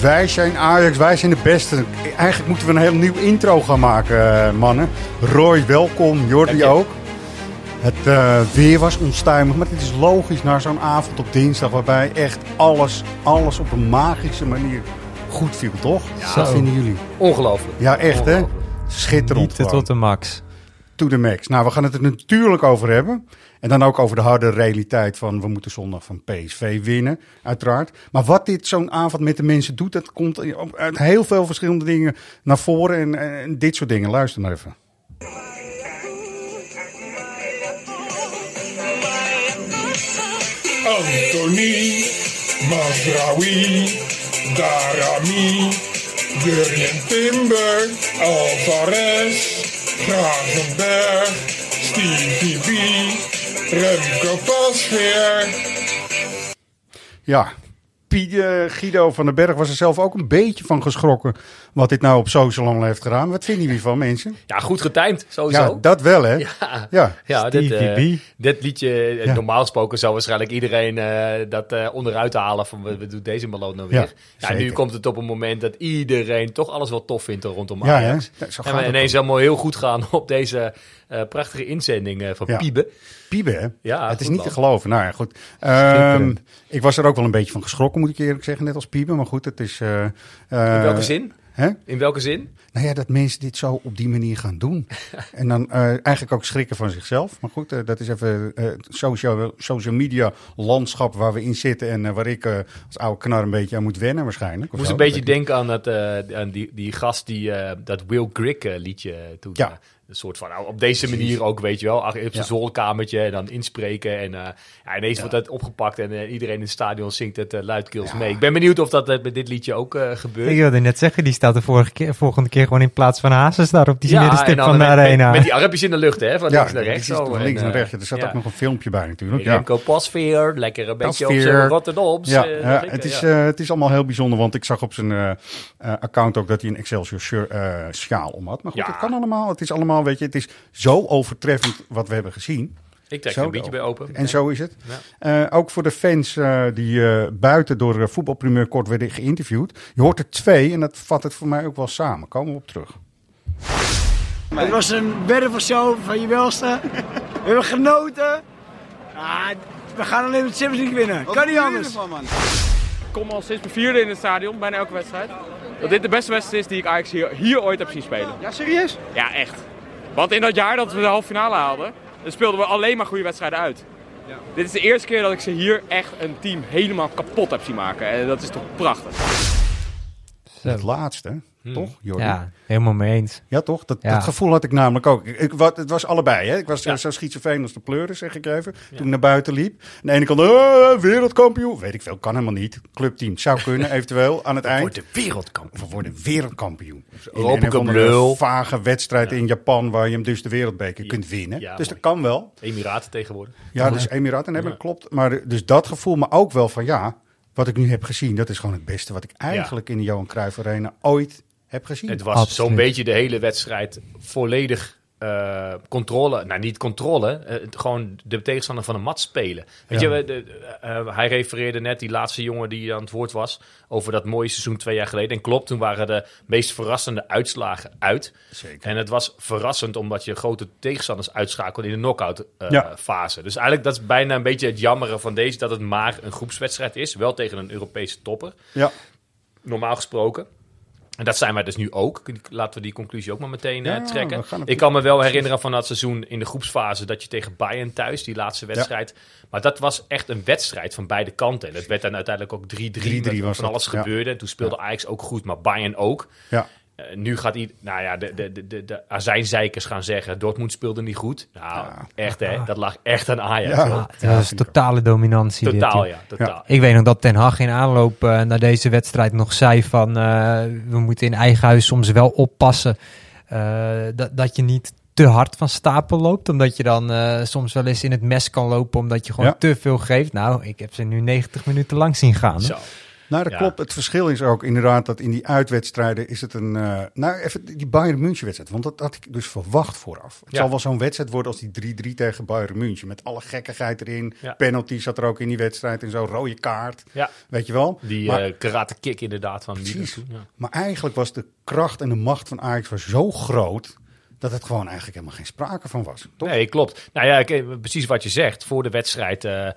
Wij zijn Ajax, wij zijn de beste. Eigenlijk moeten we een heel nieuw intro gaan maken, eh, mannen. Roy, welkom. Jordi ook. Het eh, weer was onstuimig, maar het is logisch na zo'n avond op dinsdag... waarbij echt alles, alles op een magische manier goed viel, toch? Wat vinden jullie? Ongelooflijk. Ja, echt hè? Schitterend gewoon. tot de max. To max. Nou, we gaan het er natuurlijk over hebben. En dan ook over de harde realiteit van we moeten zondag van PSV winnen, uiteraard. Maar wat dit zo'n avond met de mensen doet, dat komt uit heel veel verschillende dingen naar voren. En, dit soort dingen. Luister maar even. Anthony, Mazraoui, Darami, Jurjen Timber, Alvarez, Gravenberg, Stevie B, Remco Pasveer. Ja, Guido van den Berg was er zelf ook een beetje van geschrokken wat dit nou op social allemaal heeft gedaan. Wat vinden jullie van mensen? Ja, goed getimed, sowieso. Ja, dat wel hè. Ja, Ja. ja dit, eh, dit liedje, eh, Ja. normaal gesproken zou waarschijnlijk iedereen eh, dat eh, onderuit halen van we, we doen deze maloot nou weer. Ja, nu komt het op een moment dat iedereen toch alles wel tof vindt rondom Ja, Ajax. hè? Ja, zo en we ineens allemaal heel goed gaan op deze eh, prachtige inzending eh, van Ja. Piebe. Piebe, hè? Ja, het is niet te geloven. Nou ja, goed. Ehm, ik was er ook wel een beetje van geschrokken, moet ik eerlijk zeggen, net als Piebe. Maar goed, het is... eh, In welke zin? Hè? In welke zin? Nou ja, dat mensen dit zo op die manier gaan doen. en dan eh, eigenlijk ook schrikken van zichzelf. Maar goed, dat is even het social, social media landschap waar we in zitten. En waar ik als oude knar een beetje aan moet wennen waarschijnlijk. Ik moest zo, een beetje denken aan, dat, aan die, die gast die dat Will Grigg eh, liedje toen. Ja. Een soort van, nou, op deze manier ook, weet je wel. ach, Op zijn Ja. zolderkamertje en dan inspreken. En eh, ja, ineens wordt dat opgepakt en eh, iedereen in het stadion zingt het uh, luidkeels Ja. mee. Ik ben benieuwd of dat met dit liedje ook eh, gebeurt. Ik wilde net zeggen, die staat de vorige keer, volgende keer gewoon in plaats van Hazes daar op die Ja, middenstip van de met, arena. Met, met die armpjes in de lucht, hè? Van Ja, links naar rechts. zo. van links naar rechts. Er zat ja. ook nog een filmpje bij natuurlijk. Ja. Remco Pasveer, lekker een beetje op Rotterdams. Ja, het, is, ja. eh, het is allemaal heel bijzonder, want ik zag op zijn account ook dat hij een Excelsior eh, sjaal om had. Maar goed, Ja. het kan allemaal. Het is allemaal, weet je, het is zo overtreffend wat we hebben gezien. Ik trek er een beetje bij open. En zo is het. Ja. Eh, ook voor de fans eh, die eh, buiten door uh, voetbalprimeur kort werden geïnterviewd. Je hoort er twee en dat vat het voor mij ook wel samen. Komen we op terug. Het was een show van je welste. We hebben genoten. Ah, we gaan alleen met Champions League winnen. kan niet anders. Ik kom al sinds mijn vierde in het stadion, bijna elke wedstrijd. Dat dit de beste wedstrijd is die ik eigenlijk hier, hier ooit heb zien spelen. Ja, serieus? Ja, echt. Want in dat jaar dat we de halve finale haalden, dan speelden we alleen maar goede wedstrijden uit. Dit is de eerste keer dat ik ze hier echt een team helemaal kapot heb zien maken. En dat is toch prachtig. Het laatste, Hmm. toch, Jordi? Ja, helemaal mee eens. Ja, toch? Dat, Ja. dat gevoel had ik namelijk ook. Ik, ik, wat, het was allebei. Hè? Ik was Ja. zo, zo schizofreen als de pleuren, zeg ik even. Toen ik naar buiten liep. Aan de ene kant, eh, wereldkampioen. Weet ik veel, kan helemaal niet. Clubteam zou kunnen, eventueel, aan het eind. Wordt de wereldkampioen. We worden wereldkampioen. In Europa een vage wedstrijd in Japan, waar je hem dus de wereldbeker kunt winnen. Ja, dus mooi. dat kan wel. Emiraten tegenwoordig. Ja, dus Emiraten hebben, klopt. Maar de- dus dat gevoel, maar ook wel van ja, wat ik nu heb gezien, dat is gewoon het beste wat ik eigenlijk in de Johan Cruijff Arena ooit heb gezien. Het was zo'n beetje de hele wedstrijd volledig eh, controle. Nou, niet controle. eh, gewoon de tegenstander van een mat spelen. Weet Ja. je, de, de- eh, hij refereerde net die laatste jongen die aan het woord was. Over dat mooie seizoen twee jaar geleden. En klopt, toen waren de meest verrassende uitslagen uit. Zeker. En het was verrassend omdat je grote tegenstanders uitschakelde in de knock-out eh, Ja. fase. Dus eigenlijk dat is bijna een beetje het jammeren van deze. Dat het maar een groepswedstrijd is. Wel tegen een Europese topper Ja, normaal gesproken. En dat zijn wij dus nu ook. Laten we die conclusie ook maar meteen eh, trekken. Ik kan me wel herinneren van dat seizoen in de groepsfase dat je tegen Bayern thuis, die laatste wedstrijd. Maar dat was echt een wedstrijd van beide kanten. En het werd dan uiteindelijk ook 3-3. 3-3 met was van dat, alles gebeurde. En toen speelde Ajax ook goed, maar Bayern ook. ja. Eh, nu gaat hij, nou ja, de, de, de, de, de azijnzeikers gaan zeggen, Dortmund speelde niet goed. Nou, echt hè, dat lag echt aan Ajax. Ja. Ja, dat is totale dominantie. Totaal, ja, totaal. Ik weet nog dat Ten Hag in aanloop eh, naar deze wedstrijd nog zei van... eh, we moeten in eigen huis soms wel oppassen eh, dat, dat je niet te hard van stapel loopt. Omdat je dan eh, soms wel eens in het mes kan lopen omdat je gewoon Ja. te veel geeft. Nou, ik heb ze nu 90 minuten lang zien gaan. hè. Zo. Nou, dat Ja. klopt. Het verschil is ook inderdaad dat in die uitwedstrijden is het een... eh, nou, even die Bayern München wedstrijd. Want dat had ik dus verwacht vooraf. Het Ja. zal wel zo'n wedstrijd worden als die 3-3 tegen Bayern München. Met alle gekkigheid erin. Ja. Penalty zat er ook in die wedstrijd. En zo rode kaart. Ja, Weet je wel? die maar, eh, karate kick inderdaad van Precies. Ja. maar eigenlijk was de kracht en de macht van Ajax was zo groot... dat het gewoon eigenlijk helemaal geen sprake van was. Toch? Nee, klopt. Nou ja, precies wat je zegt. Voor de wedstrijd eh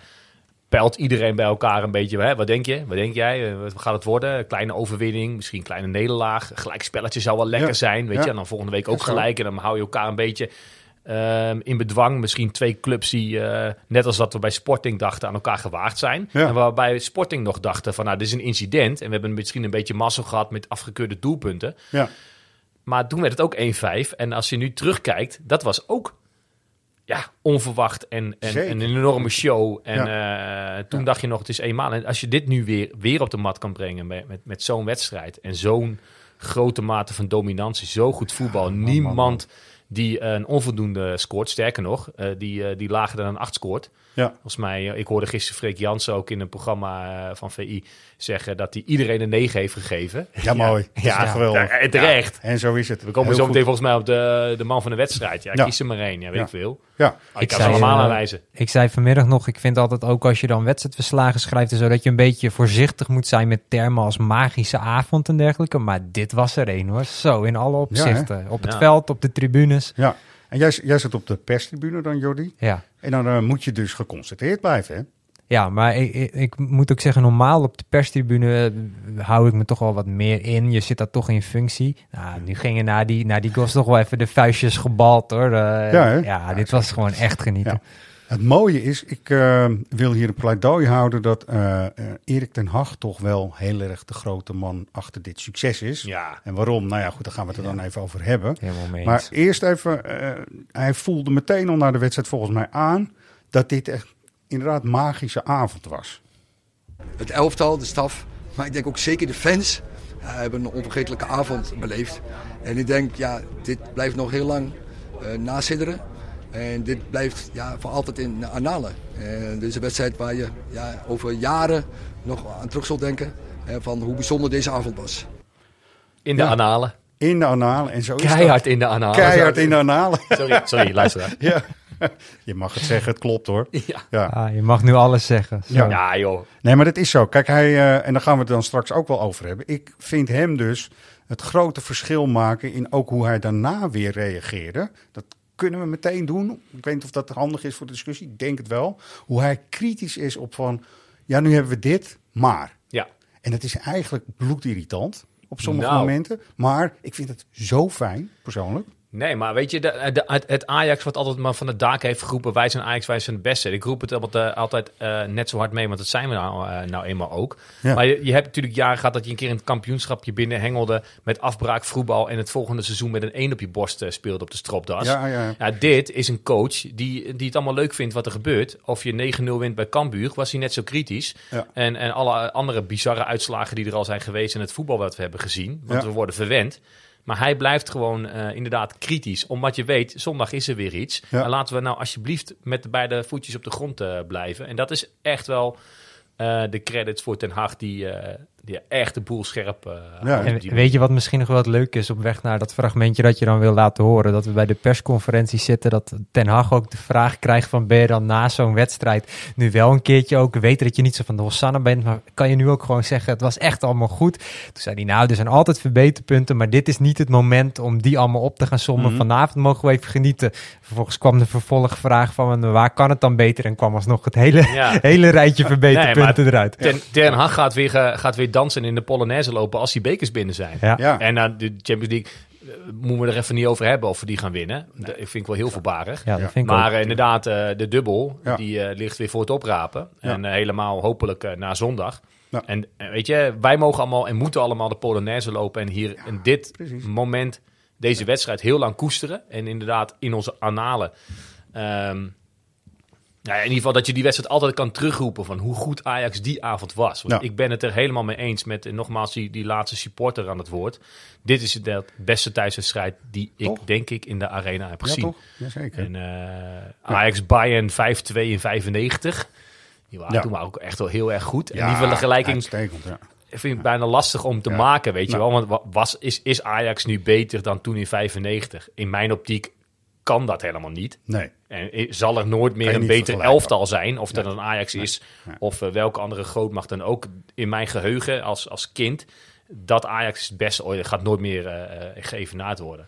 peilt iedereen bij elkaar een beetje. Hè? Wat denk je? Wat denk jij? Eh, Wat gaat het worden? Kleine overwinning, misschien een kleine nederlaag. Gelijk spelletje zou wel lekker Ja. zijn, weet Ja. je. En dan volgende week ook gelijk. En dan hou je elkaar een beetje ehm, in bedwang. Misschien twee clubs die, eh, net als dat we bij Sporting dachten, aan elkaar gewaagd zijn. Ja. En waarbij Sporting nog dachten van, nou, dit is een incident. En we hebben misschien een beetje mazzel gehad met afgekeurde doelpunten. Ja. Maar toen werd het ook 1-5. En als je nu terugkijkt, dat was ook ja, onverwacht en, en, een enorme show. En eh, toen dacht je nog, het is eenmaal. En als je dit nu weer, weer op de mat kan brengen met, met, met zo'n wedstrijd en zo'n grote mate van dominantie, zo goed voetbal. Niemand die een onvoldoende scoort. Sterker nog, eh, die, eh, die lager dan een 8 scoort. Ja. Volgens mij, eh, ik hoorde gisteren Freek Jansen ook in een programma eh, van VI zeggen dat hij iedereen een 9 heeft gegeven. Ja, mooi. Ja, echt geweldig. ja, en terecht. En zo is het. We komen Heel zo goed. meteen volgens mij op de, de man van de wedstrijd. Ja, Ja. kies er maar één. Ja, weet Ja. ik veel. Ja. Ik Ik kan zei, ze allemaal eh, aanwijzen. Ik zei vanmiddag nog, ik vind altijd ook als je dan wedstrijdverslagen schrijft en zo, dat je een beetje voorzichtig moet zijn met termen als magische avond en dergelijke. Maar dit was er een hoor. Zo, in alle opzichten. op het Ja. veld, op de tribunes. Ja. En jij, jij zit op de perstribune dan, Jordi. Ja. En dan eh, moet je dus geconcentreerd blijven, hè? Ja, maar ik, ik, ik moet ook zeggen, normaal op de perstribune eh, hou ik me toch wel wat meer in. Je zit daar toch in functie. Nou, nu gingen na die, na die goals toch wel even de vuistjes gebald hoor. Eh, Ja, ja, dit was gewoon echt genieten. Ja. Het mooie is, ik eh, wil hier een pleidooi houden dat eh, eh, Erik ten Hag toch wel heel erg de grote man achter dit succes is. Ja. En waarom? Nou ja, goed, daar gaan we het er dan even over hebben. Helemaal mee Maar eerst even, eh, hij voelde meteen al na de wedstrijd volgens mij aan dat dit echt inderdaad magische avond was. Het elftal, de staf, maar ik denk ook zeker de fans hebben een onvergetelijke avond beleefd. En ik denk, ja, dit blijft nog heel lang eh nasidderen. En dit blijft ja, voor altijd in de annalen. En dit is een wedstrijd waar je ja, over jaren nog aan terug zult denken. eh, van hoe bijzonder deze avond was. In de Ja. analen. In de analen. En zo is Keihard in de analen. Keihard in de analen. Sorry, sorry, luisteraar. ja. Je mag het zeggen, het klopt hoor. Ja. Ja. Ah, je mag nu alles zeggen. Ja, joh. Nee, maar dat is zo. Kijk, hij, eh, en daar gaan we het dan straks ook wel over hebben. Ik vind hem dus het grote verschil maken in ook hoe hij daarna weer reageerde. Dat kunnen we meteen doen. Ik weet niet of dat handig is voor de discussie. Ik denk het wel. Hoe hij kritisch is op van, ja, nu hebben we dit, maar. Ja. En het is eigenlijk bloedirritant op sommige Nou. momenten. Maar ik vind het zo fijn, persoonlijk. Nee, maar weet je, de, de- het, Ajax wat altijd maar van het dak heeft geroepen... wij zijn Ajax, wij zijn het beste. Ik roep het altijd, eh, altijd eh, net zo hard mee, want dat zijn we nou, eh, nou eenmaal ook. Ja. Maar je, je hebt natuurlijk jaren gehad dat je een keer in het kampioenschapje binnenhengelde... met afbraak voetbal en het volgende seizoen met een 1 op je borst speelde op de stropdas. Ja, ja. Ja, dit is een coach die, die het allemaal leuk vindt wat er gebeurt. Of je 9-0 wint bij Cambuur, was hij net zo kritisch. En, en alle andere bizarre uitslagen die er al zijn geweest in het voetbal wat we hebben gezien. Want we worden verwend. Maar hij blijft gewoon eh, inderdaad kritisch. Omdat je weet, zondag is er weer iets. Ja. En laten we nou alsjeblieft met de beide voetjes op de grond eh, blijven. En dat is echt wel eh, de credits voor Ten Hag die, die echt de boel scherp eh Ja. En weet je wat misschien nog wel het leuk is op weg naar dat fragmentje dat je dan wil laten horen? Dat we bij de persconferentie zitten, dat Ten Hag ook de vraag krijgt van ben je dan na zo'n wedstrijd nu wel een keertje ook weten dat je niet zo van de Hosanna bent, maar kan je nu ook gewoon zeggen het was echt allemaal goed? Toen zei hij nou, er zijn altijd verbeterpunten, maar dit is niet het moment om die allemaal op te gaan sommen. Mhm. Vanavond mogen we even genieten. Vervolgens kwam de vervolgvraag van waar kan het dan beter en kwam alsnog het hele, Ja. hele rijtje verbeterpunten Nee, eruit. Ten, Ten Hag gaat weer, eh, gaat weer dansen in de Polonaise lopen als die bekers binnen zijn. Ja. Ja. En dan de Champions League eh, moeten we er even niet over hebben of we die gaan winnen. Dat vind ik wel heel voorbarig. Ja, dat Ja. vind ik Maar ook. eh, inderdaad, eh, de dubbel, Ja. die eh, ligt weer voor het oprapen. Ja. En helemaal hopelijk eh, na zondag. Ja. En weet je, wij mogen allemaal en moeten allemaal de Polonaise lopen en hier in dit precies. moment deze wedstrijd heel lang koesteren. En inderdaad in onze analen. Ehm, ja, in ieder geval dat je die wedstrijd altijd kan terugroepen van hoe goed Ajax die avond was. Want Ja. ik ben het er helemaal mee eens met, en nogmaals, die, die laatste supporter aan het woord. Dit is de beste thuiswedstrijd die ik, Toch? denk ik, in de arena heb Ja, gezien. toch? Jazeker. En eh, Ajax Bayern 5-2 in 95. Die waren Ja. toen maar ook echt wel heel erg goed. en Ja, die vergelijking ja. vind ik bijna lastig om te Ja. maken, weet je Nou. wel. Want wa- was, is, is Ajax nu beter dan toen in 95? In mijn optiek kan dat helemaal niet. Nee. En zal er nooit meer een beter elftal zijn. Of dat een Ajax is, of eh, welke andere grootmacht dan ook. In mijn geheugen als, als kind, dat Ajax is het beste ooit. gaat nooit meer eh, geëvenaard worden.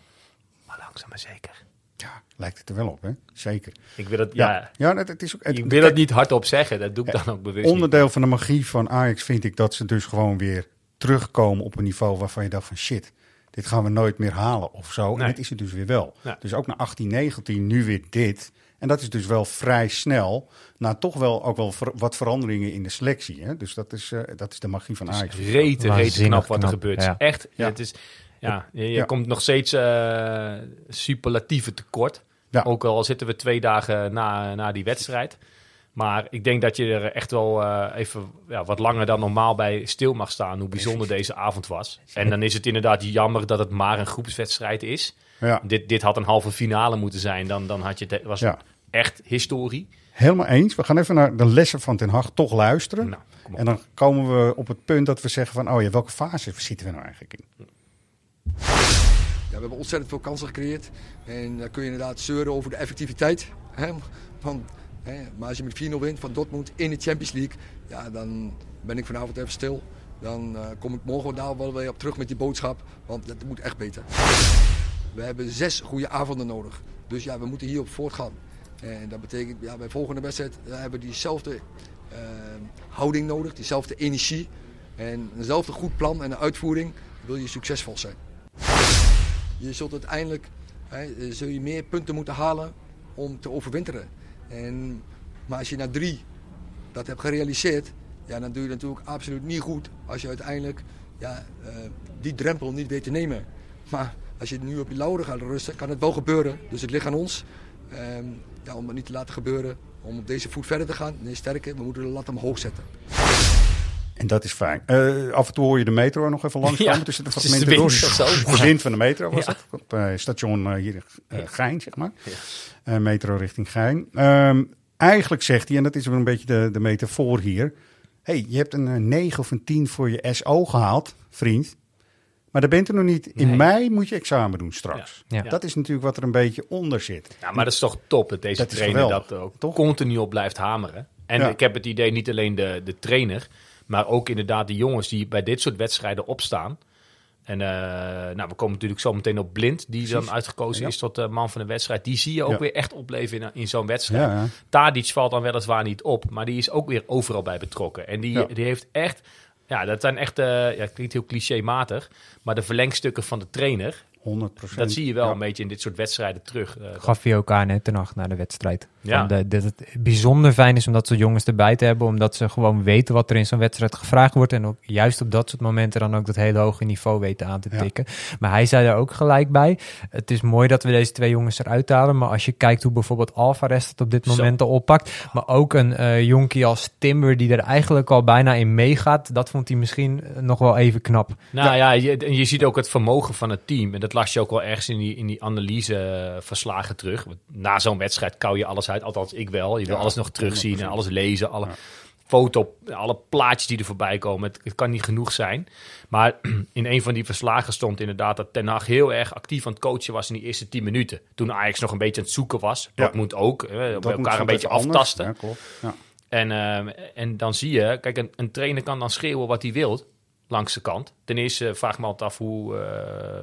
Maar langzaam maar zeker. Ja, lijkt het er wel op, hè? Zeker. Ik wil het, ja, Ja, ja dat, het is ook... het- ik wil het niet hardop zeggen. Dat doe ik dan ook bewust niet. Onderdeel van de magie van Ajax vind ik dat ze dus gewoon weer terugkomen op een niveau waarvan je dacht van shit, dit gaan we nooit meer halen of zo. Nee. En dat is het dus weer wel. Ja. Dus ook na 18, 19 nu weer dit. En dat is dus wel vrij snel. Na toch wel ook wel ver- wat veranderingen in de selectie. Hè? Dus dat is, eh, dat is de magie van Ajax. Rete, rete knap wat er gebeurt. ja. Echt, Ja. het is, ja, je, komt nog steeds eh superlatieven tekort. Ja. Ook al zitten we twee dagen na, na die wedstrijd. Maar ik denk dat je er echt wel eh, even ja, wat langer dan normaal bij stil mag staan. Hoe bijzonder deze avond was. En dan is het inderdaad jammer dat het maar een groepswedstrijd is. Ja, Dit, dit had een halve finale moeten zijn. Dan, dan had je het, was Ja. echt historie. helemaal eens. We gaan even naar de lessen van Ten Hag toch luisteren. Nou. En dan komen we op het punt dat we zeggen van, oh ja, welke fase zitten we nou eigenlijk in? Ja, we hebben ontzettend veel kansen gecreëerd. En dan kun je inderdaad zeuren over de effectiviteit. Hè? Want, hè, maar als je met 4-0 wint van Dortmund in de Champions League, ja, dan ben ik vanavond even stil. Dan eh, kom ik morgen daar wel weer op terug met die boodschap. Want dat moet echt beter. We hebben zes goede avonden nodig. Dus ja, we moeten hierop voortgaan. En dat betekent, ja, bij volgende wedstrijd hebben we diezelfde eh, houding nodig, diezelfde energie. En eenzelfde goed plan en uitvoering wil je succesvol zijn. Je zult uiteindelijk hè, zul je meer punten moeten halen om te overwinteren. En, maar als je na drie dat hebt gerealiseerd, ja, dan doe je natuurlijk absoluut niet goed als je uiteindelijk ja, eh, die drempel niet weet te nemen. Maar als je nu op je lauren gaat rusten, kan het wel gebeuren. Dus het ligt aan ons ehm, om het niet te laten gebeuren. Om op deze voet verder te gaan. Nee, sterker, we moeten de lat omhoog zetten. En dat is fijn. Eh, af en toe hoor je de metro nog even langskomen Ja, tussen de is de fragmenten wind door. zo. De wind van de metro was Ja. dat. Op eh, station eh, hier Gein, zeg maar. Metro richting Gein. Ehm, eigenlijk zegt hij, en dat is een beetje de, de metafoor hier. hey, je hebt een eh, 9 of een 10 voor je SO gehaald, vriend. Maar daar bent er nog niet. In Nee. mei moet je examen doen straks. Ja. Dat is natuurlijk wat er een beetje onder zit. Ja, maar dat is toch top dat deze Dat trainer dat ook toch? continu op blijft hameren. En Ja. ik heb het idee, niet alleen de, de trainer, maar ook inderdaad de jongens die bij dit soort wedstrijden opstaan. En eh, nou, we komen natuurlijk zo meteen op Blind, die dan uitgekozen Ja. is tot eh, man van de wedstrijd. Die zie je ook Ja. weer echt opleven in, in zo'n wedstrijd. Ja, ja. Tadic valt dan weliswaar niet op, maar die is ook weer overal bij betrokken. En die, Ja. die heeft echt, ja, dat zijn echt, eh, ja, het klinkt heel clichématig, maar de verlengstukken van de trainer, 100 dat zie je wel Ja. een beetje in dit soort wedstrijden terug. Gaf hij ook aan hè, ten nacht na de wedstrijd. Ja. De, dat het bijzonder fijn is om dat soort jongens erbij te hebben. Omdat ze gewoon weten wat er in zo'n wedstrijd gevraagd wordt. En ook juist op dat soort momenten dan ook dat hele hoge niveau weten aan te Ja. tikken. Maar hij zei er ook gelijk bij. Het is mooi dat we deze twee jongens eruit halen. Maar als je kijkt hoe bijvoorbeeld Alvarez het op dit Zo. moment al oppakt. Maar ook een eh jonkie als Timber die er eigenlijk al bijna in meegaat. Dat vond hij misschien eh, nog wel even knap. Nou ja, je, en je ziet ook het vermogen van het team. En dat las je ook wel ergens in die, in die analyseverslagen terug. Want Na zo'n wedstrijd kou je alles uit. Althans, ik wel. Je wil Ja, alles nog terugzien en 100%. alles lezen. Alle Ja. foto, alle plaatjes die er voorbij komen. Het, het kan niet genoeg zijn. Maar in een van die verslagen stond inderdaad dat Ten Hag heel erg actief aan het coachen was in die eerste 10 minuten. Toen Ajax nog een beetje aan het zoeken was. Dat moet ook. eh, Dat moet elkaar een beetje anders. aftasten. En, ehm, en dan zie je, kijk, een, een trainer kan dan schreeuwen wat hij wil langs de kant. Ten eerste vraag me altijd af hoe eh,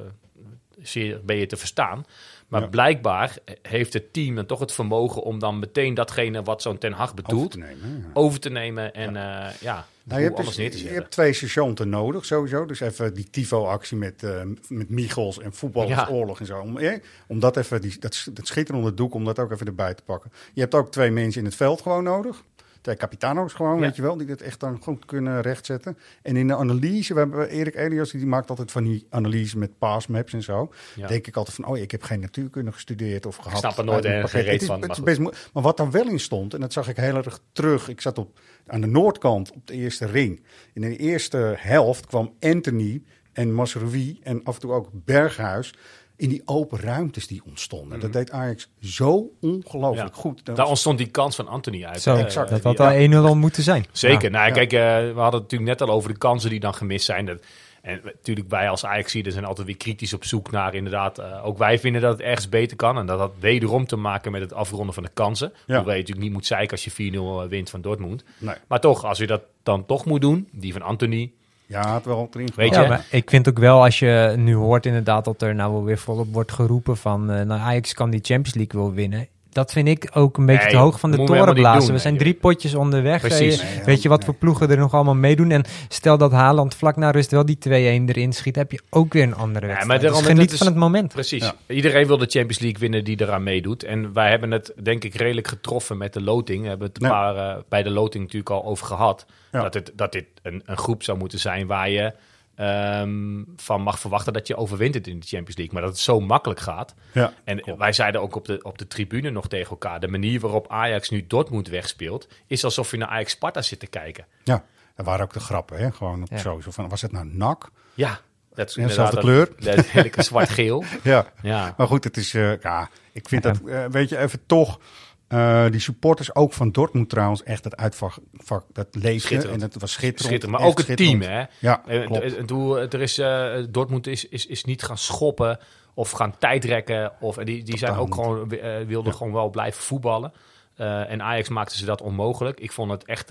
zeer ben je te verstaan. Maar Ja. blijkbaar heeft het team dan toch het vermogen om dan meteen datgene wat zo'n Ten Hag Over bedoelt te nemen. ja. over te nemen en ja, Nou, je, hebt dus- neer te je hebt twee sergeanten nodig, sowieso. Dus even die Tifo-actie met, eh met Michels en voetballersoorlog en zo. Om, eh, om dat even, die, dat, dat schitterende doek, om dat ook even erbij te pakken. Je hebt ook twee mensen in het veld gewoon nodig. Twee capitano's gewoon, weet je wel, die dit echt dan goed kunnen rechtzetten. En in de analyse, we hebben Erik Elias, die maakt altijd van die analyse met passmaps en zo. Ja. Denk ik altijd van, oh, ik heb geen natuurkunde gestudeerd of gehad. snap er nooit ergens Het is- van, het maar is goed. best moe- maar wat daar wel in stond, en dat zag ik heel erg terug. Ik zat op, aan de noordkant op de eerste ring. In de eerste helft kwam Anthony en Masrowi en af en toe ook Berghuis in die open ruimtes die ontstonden. Dat deed Ajax zo ongelooflijk Mhm. Ja. goed. Dat Daar was- ontstond die kans van Anthony uit. Zo, Eh, exact. dat had al 1-0 al moeten zijn. Zeker. Ja. Nou, Ja. kijk, eh, we hadden het natuurlijk net al over de kansen die dan gemist zijn. Dat, en natuurlijk, wij als ajax zijn altijd weer kritisch op zoek naar inderdaad... eh, ook wij vinden dat het ergens beter kan. En dat had wederom te maken met het afronden van de kansen. Hoewel je natuurlijk niet moet zeiken als je 4-0 wint van Dortmund. Nee. Maar toch, als je dat dan toch moet doen, die van Anthony... Ja, het wel erin Weet je? Ja, maar ik vind ook wel als je nu hoort inderdaad dat er nou wel weer volop wordt geroepen van eh nou, Ajax kan die Champions League wel winnen. Dat vind ik ook een beetje Nee, te hoog van de toren blazen. doen, We zijn nee, drie potjes onderweg. Precies. Nee, weet je wat nee. voor ploegen er nog allemaal meedoen? En stel dat Haaland vlak na rust wel die 2-1 erin schiet, heb je ook weer een andere wedstrijd. maar daarom- dus geniet dat is- van het moment. Precies. Ja. Iedereen wil de Champions League winnen die eraan meedoet. En wij hebben het denk ik redelijk getroffen met de loting. We hebben het een Ja. paar, eh, bij de loting natuurlijk al over gehad. Ja. Dat, het, dat dit een, een groep zou moeten zijn waar je ehm, van mag verwachten dat je overwint het in de Champions League. Maar dat het zo makkelijk gaat. Ja. En wij zeiden ook op de, op de tribune nog tegen elkaar... de manier waarop Ajax nu Dortmund wegspeelt... is alsof je naar Ajax Sparta zit te kijken. ja, dat waren ook de grappen, hè? Gewoon op Ja. zo, van, was het nou nak? Ja, dat is dezelfde dat- Dat heerlijke zwart-geel. Ja. Ja. Maar goed, het is, eh, ja, ik vind Ja. dat, eh, weet je, even toch, eh, die supporters ook van Dortmund trouwens, echt het uitvak, vak, dat leefde. En het was schitterend. Schitterend. Maar ook het team, hè? Ja, Eh, klopt. d- doe, er is, eh, Dortmund is, is, is niet gaan schoppen of gaan tijdrekken. Of, en die die zijn ook gewoon, wilden gewoon wel blijven voetballen. En Ajax maakte ze dat onmogelijk. Ik vond het echt,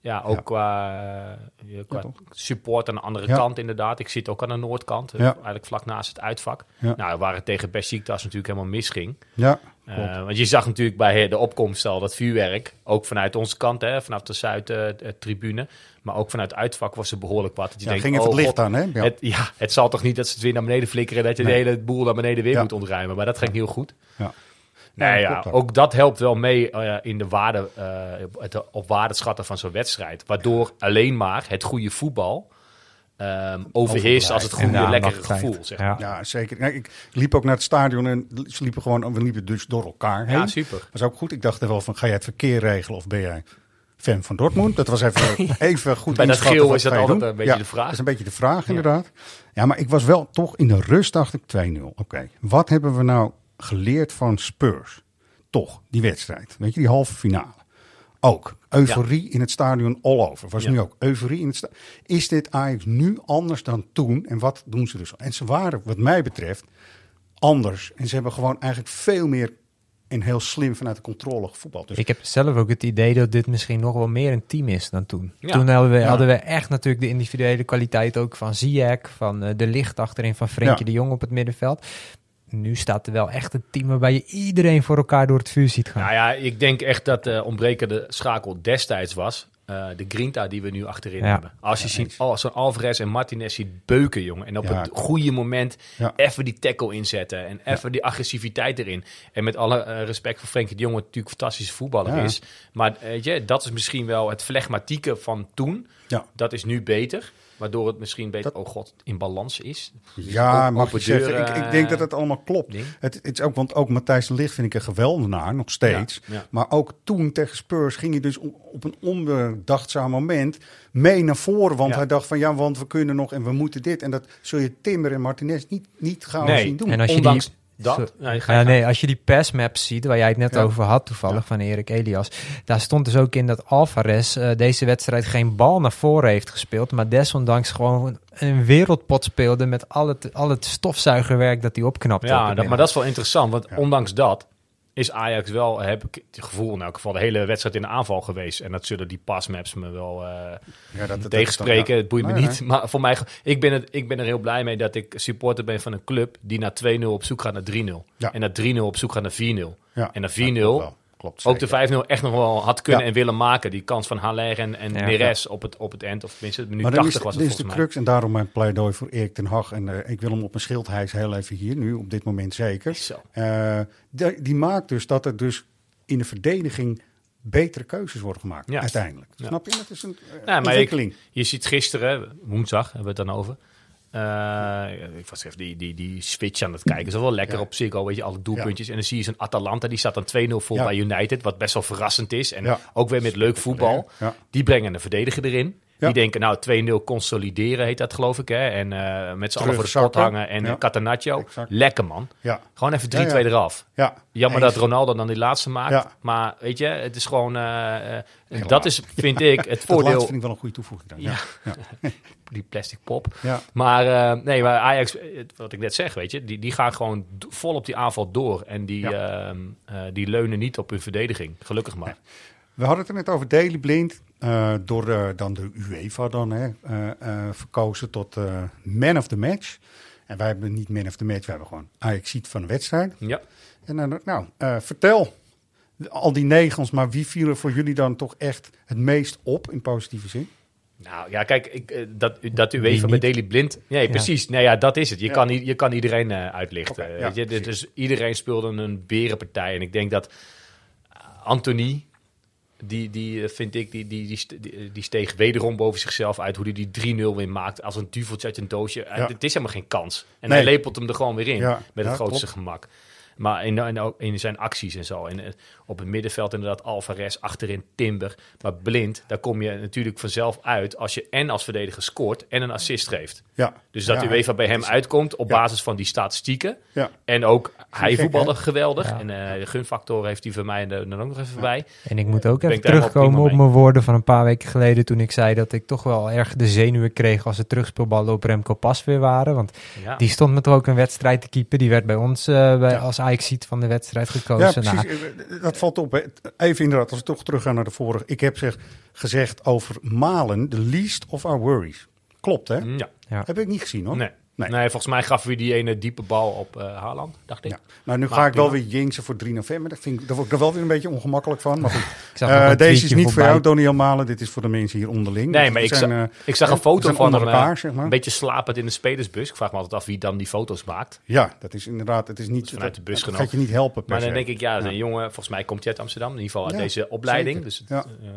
ja, ook Ja. qua, support aan de andere Ja. kant inderdaad. Ik zit ook aan de noordkant, eigenlijk vlak naast het uitvak. Nou, waar het tegen Besiktas natuurlijk helemaal misging. Ja, Eh, want je zag natuurlijk bij de opkomst al dat vuurwerk, ook vanuit onze kant, hè, vanaf de Zuid-tribune, maar ook vanuit het uitvak was er behoorlijk wat. Dat je Ja, denkt, ging even oh het licht god, aan, hè? Ja. Het, ja, het zal toch niet dat ze het weer naar beneden flikkeren, dat je Nee. de hele boel naar beneden weer Ja. moet ontruimen. Maar dat ging heel goed. Ja. Nee, Ja, ook dat helpt wel mee eh, in de waarde, eh, het op waarde schatten van zo'n wedstrijd. Waardoor alleen maar het goede voetbal ehm, overheerst als het goede, de lekkere gevoel. Zeg. maar. Ja. Ja, zeker. Ja, ik liep ook naar het stadion en ze liepen gewoon, we liepen dus door elkaar heen. Ja, super. Dat was ook goed. Ik dacht er wel van, ga jij het verkeer regelen of ben jij fan van Dortmund? Dat was even, even goed Bij dat geel wat is dat ga je altijd doen? een beetje Ja, de vraag. Dat is een beetje de vraag, inderdaad. Ja, maar ik was wel toch in de rust, dacht ik 2-0. Oké, wat hebben we nou geleerd van Spurs? Toch, die wedstrijd. Weet je, die halve finale. Ook euforie in het stadion all over. Was Ja. nu ook euforie in het stadion. Is dit Ajax nu anders dan toen? En wat doen ze dus? En ze waren, wat mij betreft, anders. En ze hebben gewoon eigenlijk veel meer en heel slim vanuit de controle gevoetbald. Dus Ik heb zelf ook het idee dat dit misschien nog wel meer een team is dan toen. Ja. Toen hadden we, Ja. hadden we echt natuurlijk de individuele kwaliteit ook van Ziyech, van eh, de licht achterin van Frenkie Ja. de Jong op het middenveld. Nu staat er wel echt een team waarbij je iedereen voor elkaar door het vuur ziet gaan. Nou ja, ik denk echt dat de ontbrekende schakel destijds was. eh, de grinta die we nu achterin Ja. hebben. Als je ziet, oh, zo'n Alvarez en Martinez ziet beuken, jongen. En op Ja. het goede moment Ja. even die tackle inzetten. En even die agressiviteit erin. En met alle eh, respect voor Frenkie de Jong, wat natuurlijk een fantastische voetballer Ja. is. Maar eh, weet je, dat is misschien wel het flegmatieke van toen. Ja. Dat is nu beter. Waardoor het misschien beter, oh god, in balans is. Ja, Ook mag je open zeggen. deuren, ik, ik denk dat het allemaal klopt. Het, het is ook, want ook Matthijs de Ligt vind ik een geweldenaar, nog steeds. Ja, ja. Maar ook toen tegen Spurs ging hij dus op, op een onbedachtzaam moment mee naar voren. Want Ja. hij dacht van ja, want we kunnen nog en we moeten dit. En dat zul je Timber en Martinez niet, niet Nee. zien doen. En als je Ondanks die, dat. Nee, ga Ja, nee, als je die passmaps ziet, waar jij het net Ja. over had toevallig, Ja. van Erik Elias. Daar stond dus ook in dat Alvarez eh, deze wedstrijd geen bal naar voren heeft gespeeld. Maar desondanks gewoon een wereldpot speelde met al het, al het stofzuigerwerk dat hij opknapte. op Ja, dat, maar dat is wel interessant. Want Ja. ondanks dat is Ajax wel, heb ik het gevoel, in elk geval de hele wedstrijd in de aanval geweest. En dat zullen die passmaps me wel eh, Ja, dat, dat- tegenspreken. dat- Het boeit me Nee, niet. Maar voor mij, ik ben, het, ik ben er heel blij mee dat ik supporter ben van een club die naar 2-0 op zoek gaat naar 3-0. Ja. En naar 3-0 op zoek gaat naar 4-0. Ja. En naar Ja, 4-0 klopt ook de zeker. 5-0 echt nog wel had kunnen Ja. en willen maken. Die kans van Haller en, en Ja. Neres op het, op het eind. Of tenminste, minuut Maar dan is, 80 was dit het is de volgens mij. crux en daarom mijn pleidooi voor Erik ten Hag. En eh, ik wil hem op mijn schild hijsen heel even hier, nu op dit moment zeker. Zo. Eh, die, die maakt dus dat er dus in de verdediging betere keuzes worden gemaakt. Ja. Uiteindelijk. Ja. Snap je? Dat is een eh, Ja, maar ontwikkeling. ik- je ziet gisteren, woensdag hebben we het dan over. Eh, ik was even die, die, die switch aan het kijken. Dat is wel lekker Ja. op Ziggo, weet je, alle doelpuntjes. En dan zie je zo'n Atalanta, die staat dan 2-0 voor Ja. bij United. Wat best wel verrassend is. En ook weer met leuk voetbal. Die brengen een verdediger erin. Die denken, nou, 2-0 consolideren heet dat, geloof ik. Hè? En eh, met z'n allen voor de pot Terugzakken. hangen. En. Catanaccio. Lekker, man. Gewoon even 3-2 Ja, ja. eraf. Ja. Jammer Eens. dat Ronaldo dan die laatste maakt. Maar weet je, het is gewoon... eh, dat is, vind ik, het Dat voordeel... laatste vind ik wel een goede toevoeging. Dan. Ja. Die plastic pop. Ja. Maar eh, nee, maar Ajax, wat ik net zeg, weet je, die, die gaan gewoon vol op die aanval door. En die, ehm, eh, die leunen niet op hun verdediging. Gelukkig maar. We hadden het er net over Daily Blind. eh, door dan de UEFA dan hè, eh, verkozen tot man of the match. En wij hebben niet man of the match, we hebben gewoon Ajax ziet van de wedstrijd. Ja. En dan, nou, vertel al die negens, maar wie viel er voor jullie dan toch echt het meest op in positieve zin? Nou ja, kijk, ik, eh, dat, dat even met? Daily Blind. Nee, Ja. precies. Nee, ja, dat is het. Je, Ja. kan, je kan iedereen eh, uitlichten. Oké, ja, weet je? precies. Dus iedereen speelde een berenpartij. En ik denk dat Anthony, die, die eh, vind ik, die, die, die, die, steeg wederom boven zichzelf uit. Hoe hij die 3-0 weer maakt. Als een duveltje uit een doosje. Eh, Ja. Het is helemaal geen kans. En Nee. hij lepelt hem er gewoon weer in. Ja, Met ja, het grootste klopt. gemak. Maar in, in, zijn acties en zo. En eh, op het middenveld inderdaad Alvarez, achterin Timber. Maar blind, daar kom je natuurlijk vanzelf uit als je en als verdediger scoort en een assist geeft. Ja. Dus dat Ja, u even bij hem is- uitkomt op Ja. basis van die statistieken. Ja. En ook, hij voetbalde geweldig. Ja. En eh, de gunfactor heeft hij voor mij er dan ook nog even bij. En ik moet ook Ben even terugkomen op mijn woorden van een paar weken geleden toen ik zei dat ik toch wel erg de zenuwen kreeg als de terugspeelballen op Remco Pas weer waren. Want Ja. die stond me toch ook een wedstrijd te keeper. Die werd bij ons eh, bij, als Ajax ziet van de wedstrijd Ja, gekozen. precies. Nou, Eh, Dat valt op. hè. Even inderdaad, als we toch teruggaan naar de vorige. Ik heb zeg, gezegd over Malen, the least of our worries. Klopt, hè? Ja. ja. Heb ik niet gezien, hoor. Nee. Nee. Nee. volgens mij gaf u die ene diepe bal op eh Haaland, dacht ik. Ja. Nou, nu Maar ga ik wel weer jinxen voor 3 november. Dat vind ik, daar word ik er wel weer een beetje ongemakkelijk van. Maar goed. Ik zag Eh, een deze is niet voor jou, Doniel Malen. Dit is voor de mensen hier onderling. Nee, Dus maar we ik, zijn, zag, eh, ik zag een foto van onder hem elkaar, eh, zeg maar. een beetje slapend in de spelersbus. Ik vraag me altijd af wie dan die foto's maakt. Ja, dat is inderdaad. Het is niet. vanuit de bus dat genomen. gaat je niet helpen. Per Maar dan se. denk ik, ja, een jongen, volgens mij komt hij uit Amsterdam. In ieder geval uit Ja, deze opleiding. Dus het, Ja. eh,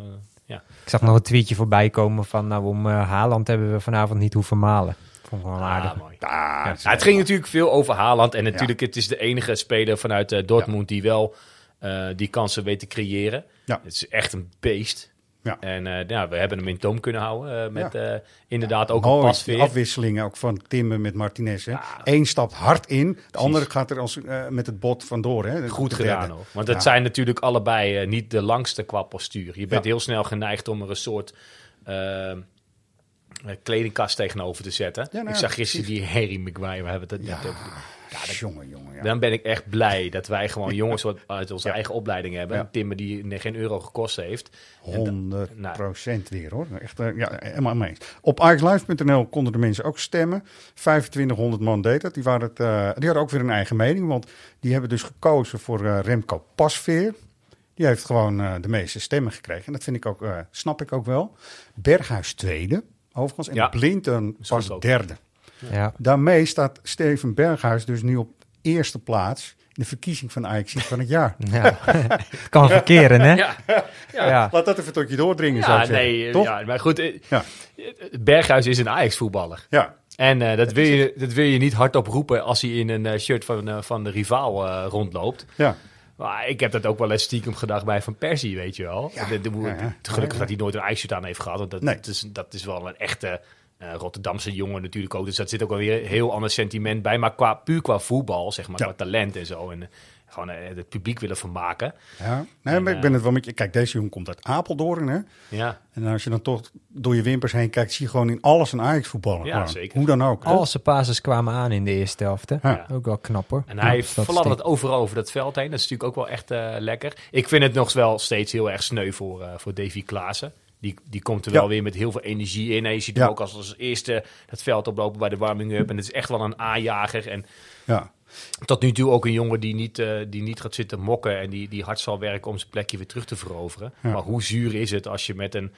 ja. Ik zag nog een tweetje voorbij komen van nou om eh, Haaland hebben we vanavond niet hoeven malen. Vond ik wel aardig. Ah, mooi. Ah, het het ging natuurlijk veel over Haaland. En natuurlijk, het is de enige speler vanuit eh, Dortmund die wel eh, die kansen weet te creëren. Ja. Het is echt een beest. Ja. En eh, ja, we hebben hem in toom kunnen houden. eh, met inderdaad ook Mooi, een pasveer. afwisselingen ook van Timber met Martinez. Hè. Ja. Eén stapt hard in, de andere gaat er als, met het bot vandoor. Hè. Goed gedaan hoor. Want het Ja. zijn natuurlijk allebei niet de langste qua postuur. Je bent heel snel geneigd om er een soort kledingkast tegenover te zetten. Ja, nou ik zag gisteren die Harry Maguire, we hebben het net Ja, over. jongen, jongen. Ja. Dan ben ik echt blij dat wij gewoon jongens wat uit onze eigen opleiding hebben. Timmer die geen euro gekost heeft. En da- 100 nou. procent weer hoor. Echt, eh, ja, helemaal mee. Op ajaxlive.nl konden de mensen ook stemmen. 2500 man deed dat. Die, waren het, eh, die hadden ook weer een eigen mening. Want die hebben dus gekozen voor eh, Remco Pasveer. Die heeft gewoon de meeste stemmen gekregen. En dat vind ik ook, snap ik ook wel. Berghuis tweede, overigens. En Ja. Goed ook. derde. Ja. Daarmee staat Steven Berghuis dus nu op eerste plaats in de verkiezing van Ajax van het jaar. Ja. het kan verkeren, hè? Ja, Ja. Laat dat even tot je doordringen, zou ja ik zeggen. nee, eh, Toch? ja, maar goed. eh, Ja. Berghuis is een Ajax-voetballer. Ja. En eh, dat, wil je, dat wil je niet hardop roepen als hij in een shirt van, van de rivaal eh, rondloopt. ja. Maar ik heb dat ook wel eens stiekem gedacht bij Van Persie, weet je wel. Ja, De- de- ja, ja. Gelukkig dat hij nooit een ijsshirt aan heeft gehad. Want dat, Nee. dat, is, dat is wel een echte eh, Rotterdamse jongen natuurlijk ook. Dus dat zit ook wel weer een heel ander sentiment bij. Maar qua, puur qua voetbal, zeg maar, qua talent en zo. En eh, gewoon eh, het publiek willen vermaken. Ja, nee, maar ik ben het wel met je. Kijk, deze jongen komt uit Apeldoorn. Hè? Ja, En als je dan toch door je wimpers heen kijkt, zie je gewoon in alles een Ajax voetballer. Ja, Gewoon. zeker. Hoe dan ook. hè? Al zijn kwamen aan in de eerste helft. Hè? Ja. Ook wel knap hoor. En hij fladdert het overal over dat veld heen. Dat is natuurlijk ook wel echt eh, lekker. Ik vind het nog wel steeds heel erg sneu voor, eh, voor Davy Klaassen. Die, die komt er Ja. wel weer met heel veel energie in. En je ziet Ja. hem ook als, als eerste het veld oplopen bij de warming-up. En het is echt wel een aanjager. En Ja. Tot nu toe ook een jongen die niet, eh, die niet gaat zitten mokken. En die, die hard zal werken om zijn plekje weer terug te veroveren. Ja. Maar hoe zuur is het als je met een...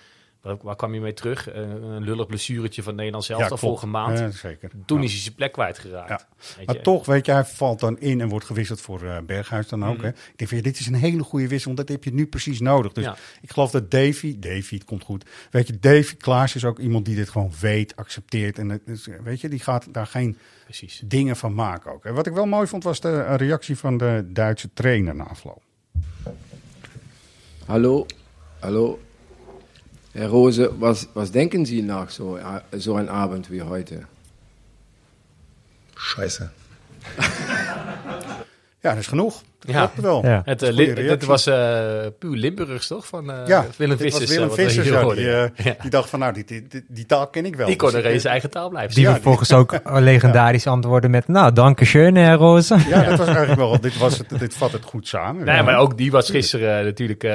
waar, waar kwam je mee terug? Eh, een lullig blessuretje van Nederland zelf Ja, vorige maand. Ja, zeker. Toen Ja. is hij zijn plek kwijtgeraakt. Ja. Weet Maar je. toch, weet je, hij valt dan in en wordt gewisseld voor eh, Berghuis dan ook. Mhm. Hè. Ik denk van, ja, dit is een hele goede wissel, want dat heb je nu precies nodig. Dus Ja. ik geloof dat Davy, Davy, het komt goed. Weet je, Davy Klaas is ook iemand die dit gewoon weet, accepteert. En het weet je, die gaat daar geen Precies. dingen van maken ook. En wat ik wel mooi vond, was de reactie van de Duitse trainer na afloop. Hallo, hallo. Herr Rose, was, was denken Sie nach so, so einem Abend wie heute? Scheiße. Ja, dat is genoeg. Dat Ja, klopt wel. Ja. Het, li- reactie. was eh puur Limburgs, toch? Van eh, ja, Willem was Vissers. Willem Vissers, ja, die, Ja. die dacht van, nou, die, die, die, taal ken ik wel. Die kon Dus er in zijn eigen taal blijven Die Ja, vervolgens ook legendarisch antwoorden met, nou, danke schön, hè, Roze. Ja, dat was eigenlijk wel, dit, was het, dit vat het goed samen. Nee, Ja. maar ook die was gisteren natuurlijk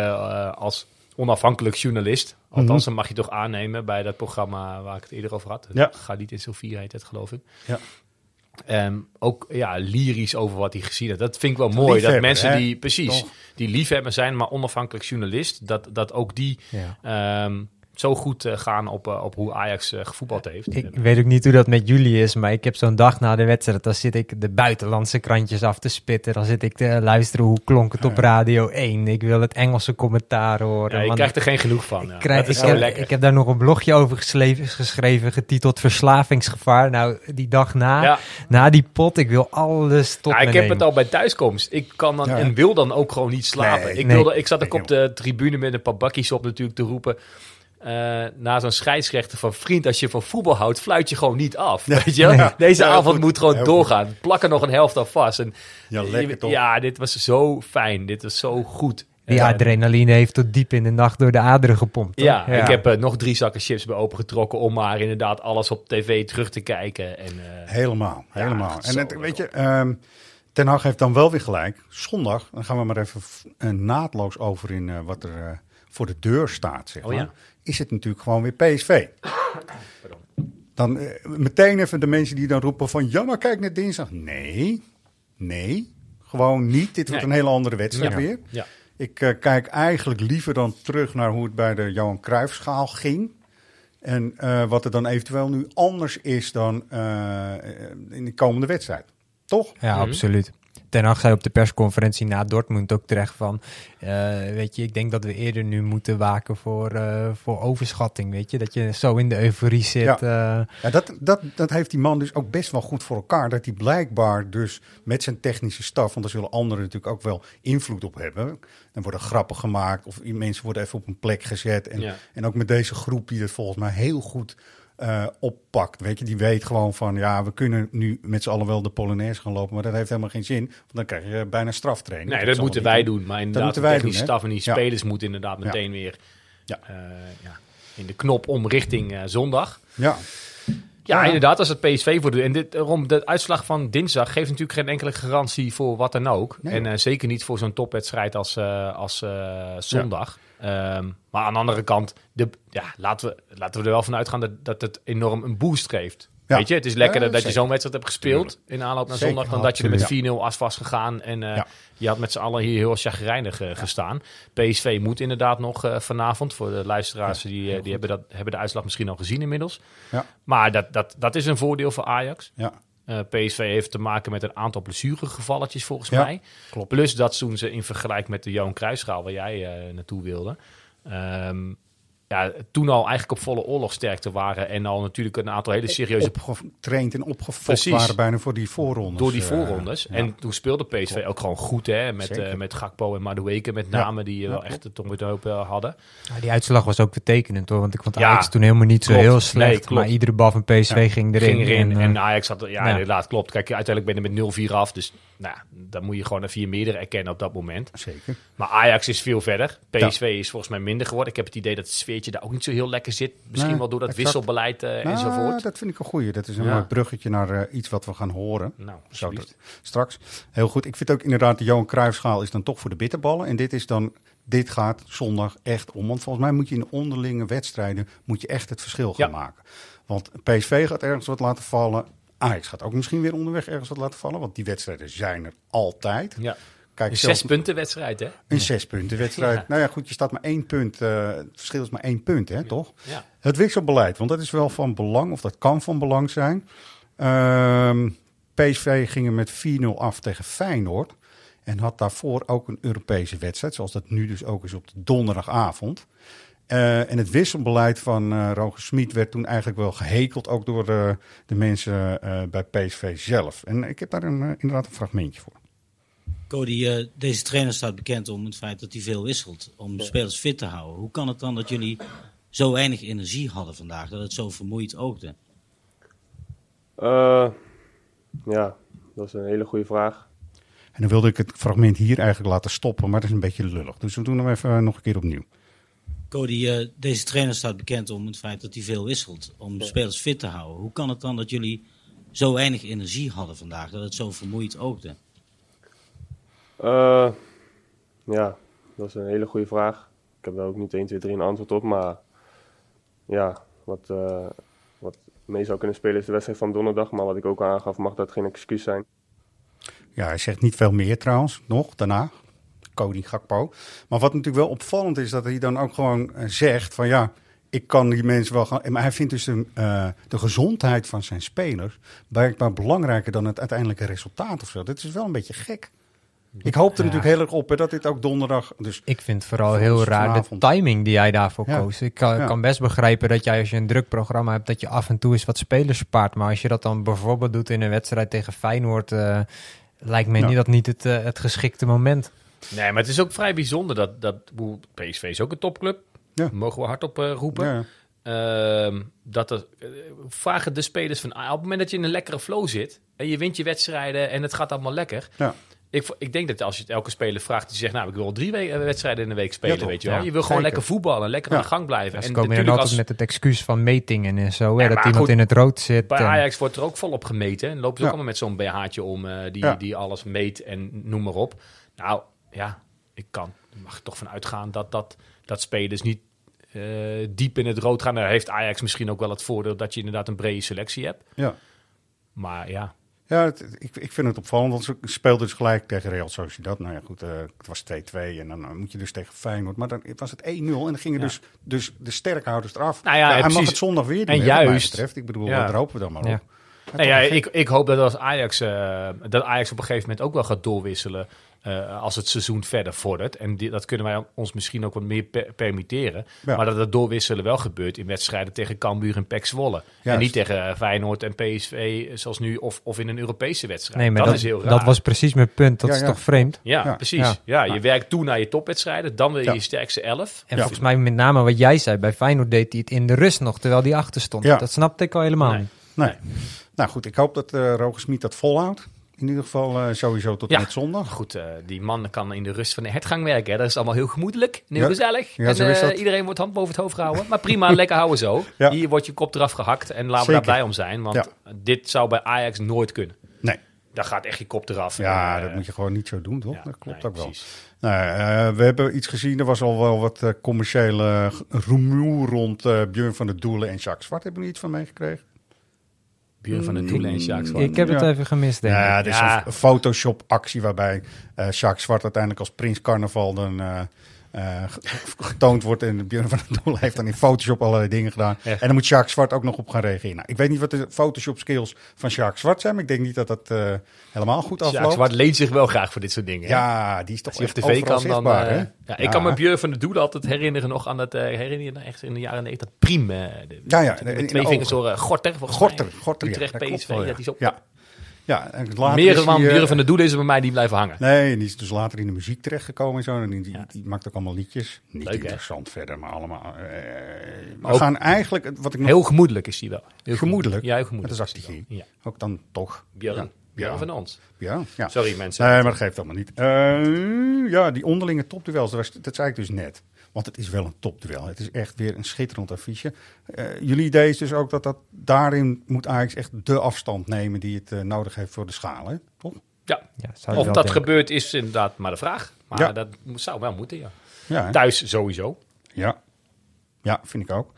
als onafhankelijk journalist. Althans, dat mag je toch aannemen bij dat programma waar ik het eerder over had. Mhm. Ja. Niet in Sofie heet het, geloof ik. Ja. Ehm, ook ja, lyrisch over wat hij gezien heeft. Dat vind ik wel mooi. Dat mensen hè? die, precies, Toch? die liefhebber zijn, maar onafhankelijk journalist, dat, dat ook die Ja. ehm, zo goed eh, gaan op, eh, op hoe Ajax eh, gevoetbald heeft. Ik weet ook niet hoe dat met jullie is, maar ik heb zo'n dag na de wedstrijd, dan zit ik de buitenlandse krantjes af te spitten. Dan zit ik te luisteren hoe klonk het op Radio 1. Ik wil het Engelse commentaar horen. Ja, je krijgt er geen genoeg van. ja. Ik, krijg, dat is ik, zo heb, lekker. ik heb daar nog een blogje over geschreven, geschreven getiteld Verslavingsgevaar. Nou, die dag na, Ja. na die pot, ik wil alles tot Ja, me ik heb nemen. het al bij thuiskomst. Ik kan dan Ja. en wil dan ook gewoon niet slapen. Nee, ik, nee. wilde, ik zat ook op de tribune met een paar bakkies op natuurlijk te roepen. Eh na zo'n scheidsrechter van vriend, als je van voetbal houdt, fluit je gewoon niet af. Weet je? Nee. Deze Ja, avond goed. moet gewoon doorgaan. Plak er nog een helft aan vast. En, Ja, lekker toch? Ja, dit was zo fijn. Dit was zo goed. Die Eh, adrenaline heeft tot diep in de nacht door de aderen gepompt. ja, ik heb eh, nog drie zakken chips bij opengetrokken om maar inderdaad alles op tv terug te kijken. En, eh, Helemaal, helemaal. en het, weet je, ehm, Ten Hag heeft dan wel weer gelijk. Zondag, dan gaan we maar even naadloos over in wat er eh, voor de deur staat, zeg Oh maar. ja. Is het natuurlijk gewoon weer PSV. Dan eh, meteen even de mensen die dan roepen van... Ja, maar kijk naar dinsdag. Nee, nee, gewoon niet. Dit wordt Nee. een hele andere wedstrijd Ja. weer. Ja. Ik eh, kijk eigenlijk liever dan terug naar hoe het bij de Johan Cruijffschaal ging. En eh, wat er dan eventueel nu anders is dan eh, in de komende wedstrijd. Toch? Ja, absoluut. Ten Hag zei op de persconferentie na Dortmund ook terecht van... eh, weet je, ik denk dat we eerder nu moeten waken voor, eh, voor overschatting, weet je. Dat je zo in de euforie zit. Ja. eh, Ja, dat, dat, dat heeft die man dus ook best wel goed voor elkaar. Dat hij blijkbaar dus met zijn technische staf... want daar zullen anderen natuurlijk ook wel invloed op hebben. Dan worden grappen gemaakt of mensen worden even op een plek gezet. En, Ja. en ook met deze groep die het volgens mij heel goed eh, oppakt. Weet je, die weet gewoon van... ja, we kunnen nu met z'n allen wel de Polonaise gaan lopen... maar dat heeft helemaal geen zin. Want dan krijg je bijna straftraining. Nee, Dat moeten wij doen. Maar inderdaad, wij doen, hè? staf en die Ja. spelers moeten inderdaad Ja. meteen weer Ja. eh, ja, in de knop om richting eh, zondag. Ja. Ja, inderdaad, als het PSV voor En dit, daarom, de uitslag van dinsdag geeft natuurlijk geen enkele garantie voor wat dan ook. Nee, en zeker niet voor zo'n topwedstrijd als, als zondag. Ehm, maar aan de andere kant, de, ja, laten, we, laten we er wel van uitgaan dat, dat het enorm een boost geeft. Ja. Weet je, het is lekkerder Ja, dat je zo'n wedstrijd hebt gespeeld in aanloop naar Zeker. zondag... dan dat je er met Absoluut. 4-0 as was gegaan en Ja. je had met z'n allen hier heel chagrijnig eh, gestaan. PSV moet inderdaad nog eh, vanavond, voor de luisteraars die, die hebben, dat, hebben de uitslag misschien al gezien inmiddels. Ja. Maar dat, dat, dat is een voordeel voor Ajax. Ja. Eh, PSV heeft te maken met een aantal blessuregevalletjes volgens Ja, mij. Plus dat toen ze in vergelijking met de Johan Cruijffschaal waar jij eh, naartoe wilde... ehm, ja, toen al eigenlijk op volle oorlogsterkte waren. En al natuurlijk een aantal hele serieuze Opgetraind en opgefokt waren bijna voor die voorrondes. door die eh, voorrondes. ja. En toen speelde PSV ook gewoon goed, hè? Met, eh, met Gakpo en Madueke met Ja. name die eh, Ja, wel echt het om het hoop eh, hadden. Ja, die uitslag was ook betekenend hoor, want ik vond Ja, Ajax toen helemaal niet zo heel slecht. maar iedere bal van PSV Ja, ging erin. Ging erin. En, eh, Ajax had, ja, ja. inderdaad, klopt. Kijk, uiteindelijk ben je met 0-4 af. Dus nou, ja, dan moet je gewoon even je meerdere erkennen op dat moment. Zeker. Maar Ajax is veel verder. PSV is volgens mij minder geworden. Ik heb het idee dat het sfeertje daar ook niet zo heel lekker zit. Misschien Nee, wel door dat exact. wisselbeleid eh, Nou, enzovoort. dat vind ik een goeie. Dat is een Ja. mooi bruggetje naar eh, iets wat we gaan horen. Nou, Zo straks. Heel goed. Ik vind ook inderdaad, de Johan Cruijffschaal is dan toch voor de bitterballen. En dit is dan, dit gaat zondag echt om. Want volgens mij moet je in onderlinge wedstrijden, moet je echt het verschil gaan Ja. maken. Want PSV gaat ergens wat laten vallen. Ajax gaat ook misschien weer onderweg ergens wat laten vallen. Want die wedstrijden zijn er altijd. Ja. Kijk, Een zelfs- zes punten wedstrijd, hè? Een zes punten wedstrijd. Ja. Nou ja, goed, je staat maar één punt. eh, het verschil is maar één punt, hè, toch? Ja. Het wisselbeleid, want dat is wel van belang, of dat kan van belang zijn. Ehm, PSV ging er met 4-0 af tegen Feyenoord. En had daarvoor ook een Europese wedstrijd, zoals dat nu dus ook is op de donderdagavond. Eh, en het wisselbeleid van eh Roger Smit werd toen eigenlijk wel gehekeld, ook door de mensen bij PSV zelf. En ik heb daar een, inderdaad een fragmentje voor. Cody, eh, deze trainer staat bekend om het feit dat hij veel wisselt. Om de spelers fit te houden. Hoe kan het dan dat jullie zo weinig energie hadden vandaag? Dat het zo vermoeid oogde? Eh, ja, dat is een hele goede vraag. En dan wilde ik het fragment hier eigenlijk laten stoppen, maar dat is een beetje lullig. Dus we doen hem even eh, nog een keer opnieuw. Cody, eh, deze trainer staat bekend om het feit dat hij veel wisselt. Om de spelers fit te houden. Hoe kan het dan dat jullie zo weinig energie hadden vandaag? Dat het zo vermoeid oogde? Eh, ja, dat is een hele goede vraag. Ik heb daar ook niet 1, 2, 3 een antwoord op. Maar ja, wat, eh, wat mee zou kunnen spelen is de wedstrijd van donderdag. Maar wat ik ook aangaf, mag dat geen excuus zijn. Ja, hij zegt niet veel meer trouwens, nog daarna. Cody Gakpo. Maar wat natuurlijk wel opvallend is, dat hij dan ook gewoon eh, zegt van ja, ik kan die mensen wel gaan... Maar hij vindt dus de, de gezondheid van zijn spelers blijkbaar belangrijker dan het uiteindelijke resultaat of zo. Dat is wel een beetje gek. Ik hoop er Ja. natuurlijk heel erg op hè, dat dit ook donderdag... Dus Ik vind het vooral heel raar de timing die jij daarvoor Ja. koos. Ik kan, Ja. kan best begrijpen dat jij als je een druk programma hebt, dat je af en toe eens wat spelers spaart. Maar als je dat dan bijvoorbeeld doet in een wedstrijd tegen Feyenoord, eh, lijkt me Ja. niet dat niet het, eh, het geschikte moment. Nee, maar het is ook vrij bijzonder dat, dat PSV is ook een topclub. Mogen we hardop eh, roepen. Ja. Ehm, dat er, eh, vragen de spelers van, ah, op het moment dat je in een lekkere flow zit en je wint je wedstrijden en het gaat allemaal lekker. Ja. Ik, ik denk dat als je het elke speler vraagt, die zegt, nou, ik wil drie we- eh, wedstrijden in de week spelen, weet je wel. Ja, je wil gewoon zeker. lekker voetballen, lekker Ja. aan de gang blijven. Ja, ze en komen dan natuurlijk altijd als, met het excuus van metingen en zo, hè, dat iemand goed, in het rood zit. Bij en- Ajax wordt er ook volop gemeten. En lopen ze Ja. ook allemaal met zo'n BH'tje om eh, die, Ja. die alles meet en noem maar op. Nou ja, ik kan er mag toch van uitgaan dat, dat, dat spelers niet eh, diep in het rood gaan. Daar heeft Ajax misschien ook wel het voordeel dat je inderdaad een brede selectie hebt. Ja. Maar ja, Ja, het- ik, ik vind het opvallend, want ze speelden dus gelijk tegen Real Sociedad. Nou ja, goed, eh, het was 2-2 en dan eh, moet je dus tegen Feyenoord. Maar dan was het 1-0 en dan gingen Ja. dus, dus de sterkhouders eraf. Nou ja, hij precies. mag het zondag weer doen, En hè, wat mij juist. betreft. Ik bedoel, Ja. daar hopen we dan maar op. Nee, ja, ik, ik hoop dat als Ajax, eh, dat Ajax op een gegeven moment ook wel gaat doorwisselen eh, als het seizoen verder vordert. En die, dat kunnen wij ons misschien ook wat meer per- permitteren. Ja. Maar dat het doorwisselen wel gebeurt in wedstrijden tegen Cambuur en PEC Zwolle. En niet tegen Feyenoord en PSV zoals nu of, of in een Europese wedstrijd. Nee, maar dat, dat, is heel raar. dat was precies mijn punt. Dat Ja, is ja. toch vreemd? Ja, precies. Ja. je werkt toe naar je topwedstrijden, dan weer Ja. je sterkste elf. En volgens mij met name wat jij zei, bij Feyenoord deed hij het in de rust nog, terwijl hij achter stond. Ja. Dat snapte ik al helemaal niet. Nee. Nou goed, ik hoop dat eh Roger Smit dat volhoudt. In ieder geval eh, sowieso tot en met zondag. Goed, eh, die man kan in de rust van de hertgang werken. Hè. Dat is allemaal heel gemoedelijk heel Ja. gezellig. Ja, en iedereen wordt hand boven het hoofd gehouden. Maar prima, lekker houden zo. Hier wordt je kop eraf gehakt en laten we daar blij om zijn. Want dit zou bij Ajax nooit kunnen. Nee. Daar gaat echt je kop eraf. Ja, En, dat moet je gewoon niet zo doen, toch? dat klopt nee, ook wel. Nou, we hebben iets gezien. Er was al wel wat commerciële rumoer rond Björn van der Doelen en Jacques Zwart. Hebben jullie iets van meegekregen? Björn van der Doelen en Jacques Zwart. Ik heb het even gemist, denk ik. Ja, er is Ja. een Photoshop-actie waarbij eh Jacques Zwart uiteindelijk als Prins Carnaval dan eh, ge- getoond wordt. En Björn van der Doelen heeft dan in Photoshop allerlei dingen gedaan. Echt? En dan moet Jacques Zwart ook nog op gaan reageren. Nou, ik weet niet wat de Photoshop-skills van Jacques Zwart zijn, maar ik denk niet dat dat eh, helemaal goed afloopt. Jacques Zwart leent zich wel graag voor dit soort dingen. hè? Ja, die is toch Als hij op echt tv kan dan... eh, hè? ja, ik kan me Björn van der Doelen altijd herinneren nog aan dat... herinner je je nou echt in de jaren 90 dat Priem... de- Ja, ja, de twee vingers door Gorter. Gorter. Gorter, ja, Utrecht, dat klopt PSV. dat is op. Ja. Ja, en later Meer dan hij, Björn van der Doelen is bij mij die blijven hangen. Nee, en die is dus later in de muziek terechtgekomen en zo. En die, die, die maakt ook allemaal liedjes. Niet Leuk, hè? interessant verder, maar allemaal. eh, we Ook gaan eigenlijk. Wat ik nog- Heel gemoedelijk is die wel. Heel gemoedelijk. Ja, heel gemoedelijk. Dat is actie. Ja. Ook dan toch. Björn. Ja. Van ons. Ja, ja. Sorry, mensen. Nee, maar dat geeft allemaal niet. Eh, ja, die onderlinge topduels, dat, was- dat zei ik dus net. Want het is wel een topduel. Het is echt weer een schitterend affiche. Eh, jullie idee is dus ook dat, dat daarin moet Ajax echt de afstand nemen die het eh, nodig heeft voor de schaal, hè? toch? Ja. zou ik of wel dat denken. gebeurt is inderdaad maar de vraag. Maar Ja. dat moet- zou wel moeten, ja. Ja? Thuis sowieso. Ja, ja vind ik ook.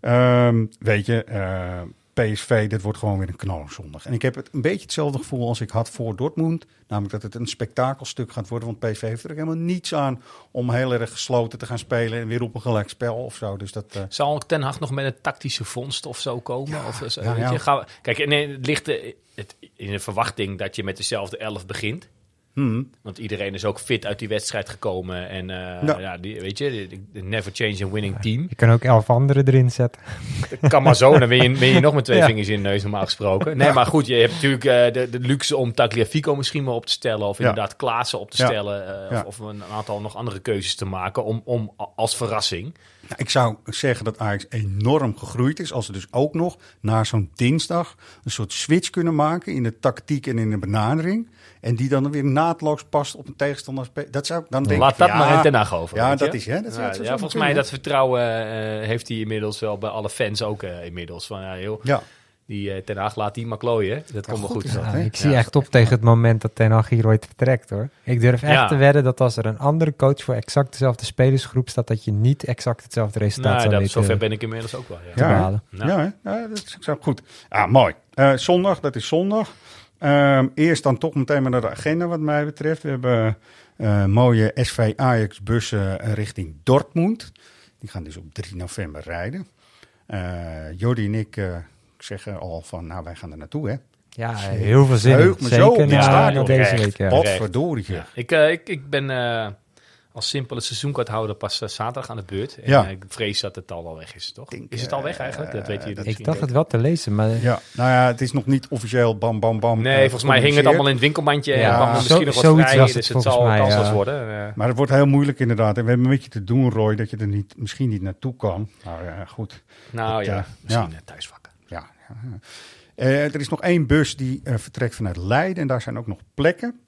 Ehm, weet je, eh, PSV, dit wordt gewoon weer een knallerzondag. En ik heb het een beetje hetzelfde gevoel als ik had voor Dortmund. Namelijk dat het een spektakelstuk gaat worden. Want PSV heeft er helemaal niets aan om heel erg gesloten te gaan spelen. En weer op een gelijk spel of zo. Dus dat, eh, Zal Ten Hag nog met een tactische vondst of zo komen? of, zo, ja, weet ja. Je, gaan we- kijk, nee, het ligt eh, het, in de verwachting dat je met dezelfde elf begint. Hmm. Want iedereen is ook fit uit die wedstrijd gekomen. En eh, Ja. ja. die, weet je, never change a winning team. Je kan ook elf anderen erin zetten. Kan maar zo, dan ben je, ben je nog met twee Ja. vingers in de neus normaal gesproken. Nee, maar goed, je hebt natuurlijk eh, de, de luxe om Tagliafico misschien maar op te stellen. Of Ja. inderdaad Klaassen op te Ja. stellen. eh, Ja. of, of een aantal nog andere keuzes te maken om, om als verrassing. Nou, ik zou zeggen dat Ajax enorm gegroeid is. Als ze dus ook nog na zo'n dinsdag een soort switch kunnen maken in de tactiek en in de benadering. En die dan weer naadloos past op een tegenstander. Dat zou dan denk Laat ik, dat ja, maar in Den Haag over. Ja, dat is hè. Dat, Ja, zou ja, volgens kunnen. mij dat vertrouwen eh, heeft hij inmiddels wel bij alle fans ook eh, inmiddels. Van, ja, joh, Ja. Die eh, Ten Haag laat die maar klooien. Dat komt wel goed. Ja, ik zie echt op tegen het moment dat Ten Hag hier ooit vertrekt hoor. Ik durf echt Ja. te wedden dat als er een andere coach voor exact dezelfde spelersgroep staat, dat je niet exact hetzelfde resultaat Nou, zou dat, weten zover ben ik inmiddels ook wel. Ja. Ja. Nou. dat is goed. Ah, mooi. Eh, zondag, dat is zondag. Ehm, eerst dan toch meteen maar naar de agenda wat mij betreft. We hebben eh, mooie SV Ajax bussen eh, richting Dortmund. Die gaan dus op 3 november rijden. Eh Jordi en ik zeggen al van, nou wij gaan er naartoe hè. Ja, heel veel zin in. Heug me zo op Zeker stadion. deze week. Ja. Wat verdorie. Ja. Ik, ik, ik ben eh, als simpele seizoenkaarthouder pas eh, zaterdag aan de beurt. En Ja. eh, ik vrees dat het al wel weg is, toch? denk, is het al weg eh, eigenlijk? Dat weten jullie Ik dacht het wel te lezen, maar Ja, nou ja, het is nog niet officieel bam bam bam. Nee, volgens mij hing het allemaal in het winkelmandje. Ja, en kwam er zo- misschien nog wat zoiets vrij. was het Dus het zal mij, ja. worden. Maar het wordt heel moeilijk inderdaad. En we hebben een beetje te doen, Roy, dat je er niet, misschien niet naartoe kan. Nou ja, goed. nou Dat, ja, misschien ja. thuisvakken. Ja. Eh, er is nog één bus die eh, vertrekt vanuit Leiden en daar zijn ook nog plekken.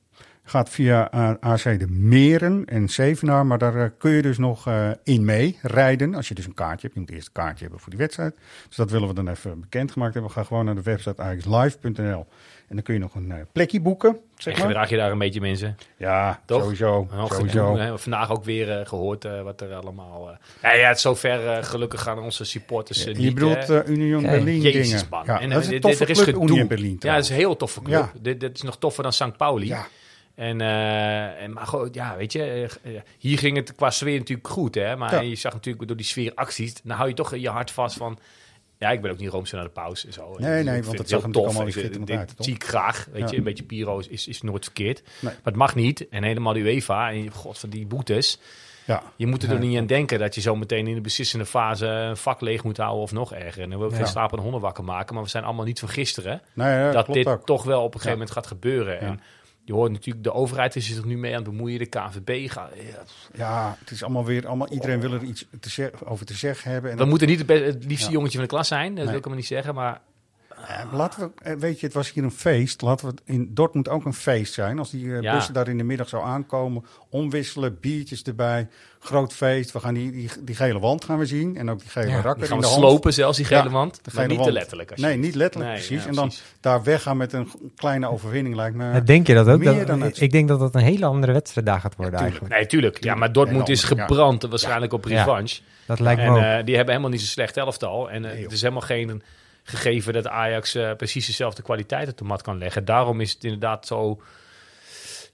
Gaat via eh, AC de Meren en Zevenaar, maar daar eh, kun je dus nog eh, in mee rijden. Als je dus een kaartje hebt. Je moet eerst een kaartje hebben voor die wedstrijd. Dus dat willen we dan even bekendgemaakt hebben. We gaan gewoon naar de website axlive.nl en dan kun je nog een plekje boeken. Zeg En gedraag je daar een beetje mensen? Ja, Toch? sowieso. Sowieso. hè. Vandaag ook weer eh, gehoord eh, wat er allemaal... eh ja, ja, het zover gelukkig gaan onze supporters je niet... bedoelt Union Ja, Berlin Jezus, dingen. man. Ja, En, dat is een toffe er is club. Union Berlin Ja, dat is een heel toffe club. Ja. Dit, dit is nog toffer dan St. Pauli. Ja. En, eh, en, maar goed, ja, weet je, eh, eh, hier ging het qua sfeer natuurlijk goed, hè. Maar Ja. je zag natuurlijk door die sfeeracties, dan hou je toch je hart vast van... Ja, ik ben ook niet roomser naar de pauze en zo. Nee, nee, want het zag natuurlijk tof. allemaal Ik- dit- toch? zie ik graag, weet Ja. je. Een beetje pyro is, is, is nooit verkeerd. Nee. Maar het mag niet. En helemaal de UEFA, en god van die boetes... Ja. Je moet er Ja, niet aan denken dat je zo meteen in de beslissende fase een vak leeg moet houden of nog erger. En dan wil ik Ja. geen slapende honden wakker maken, maar we zijn allemaal niet van gisteren. Dat dit ook. toch wel op een gegeven moment gaat gebeuren. Ja. En je hoort natuurlijk, de overheid is zich nu mee aan het bemoeien, de KVB gaat... ja, Ja, het is allemaal weer, allemaal, iedereen wil er iets te zeg- over te zeggen hebben. En we dat- moeten niet het, liefste Ja. jongetje van de klas zijn, dat Nee. wil ik hem niet zeggen, maar... Eh, laten we, eh, weet je, het was hier een feest. Laten we het in Dortmund ook een feest zijn. Als die eh, Ja. bussen daar in de middag zo aankomen, omwisselen, biertjes erbij, groot feest. We gaan die, die, die gele wand gaan we zien en ook die gele Ja, rakker Die gaan in we de hand. slopen zelfs, die gele Ja, wand. de Maar gele niet te letterlijk. Nee, niet letterlijk, Nee, precies. ja, en dan daar weggaan met een kleine overwinning lijkt me... Denk je dat ook? meer Dat- dan het- ik denk dat dat een hele andere wedstrijd daar gaat worden Ja, tuurlijk. eigenlijk. Nee, tuurlijk. Ja, maar Dortmund is gebrand, waarschijnlijk op Ja. revanche. Dat lijkt me en ook. eh, die hebben helemaal niet zo'n slecht elftal. En Nee, het is helemaal geen gegeven dat Ajax eh, precies dezelfde kwaliteit op de mat kan leggen. Daarom is het inderdaad zo...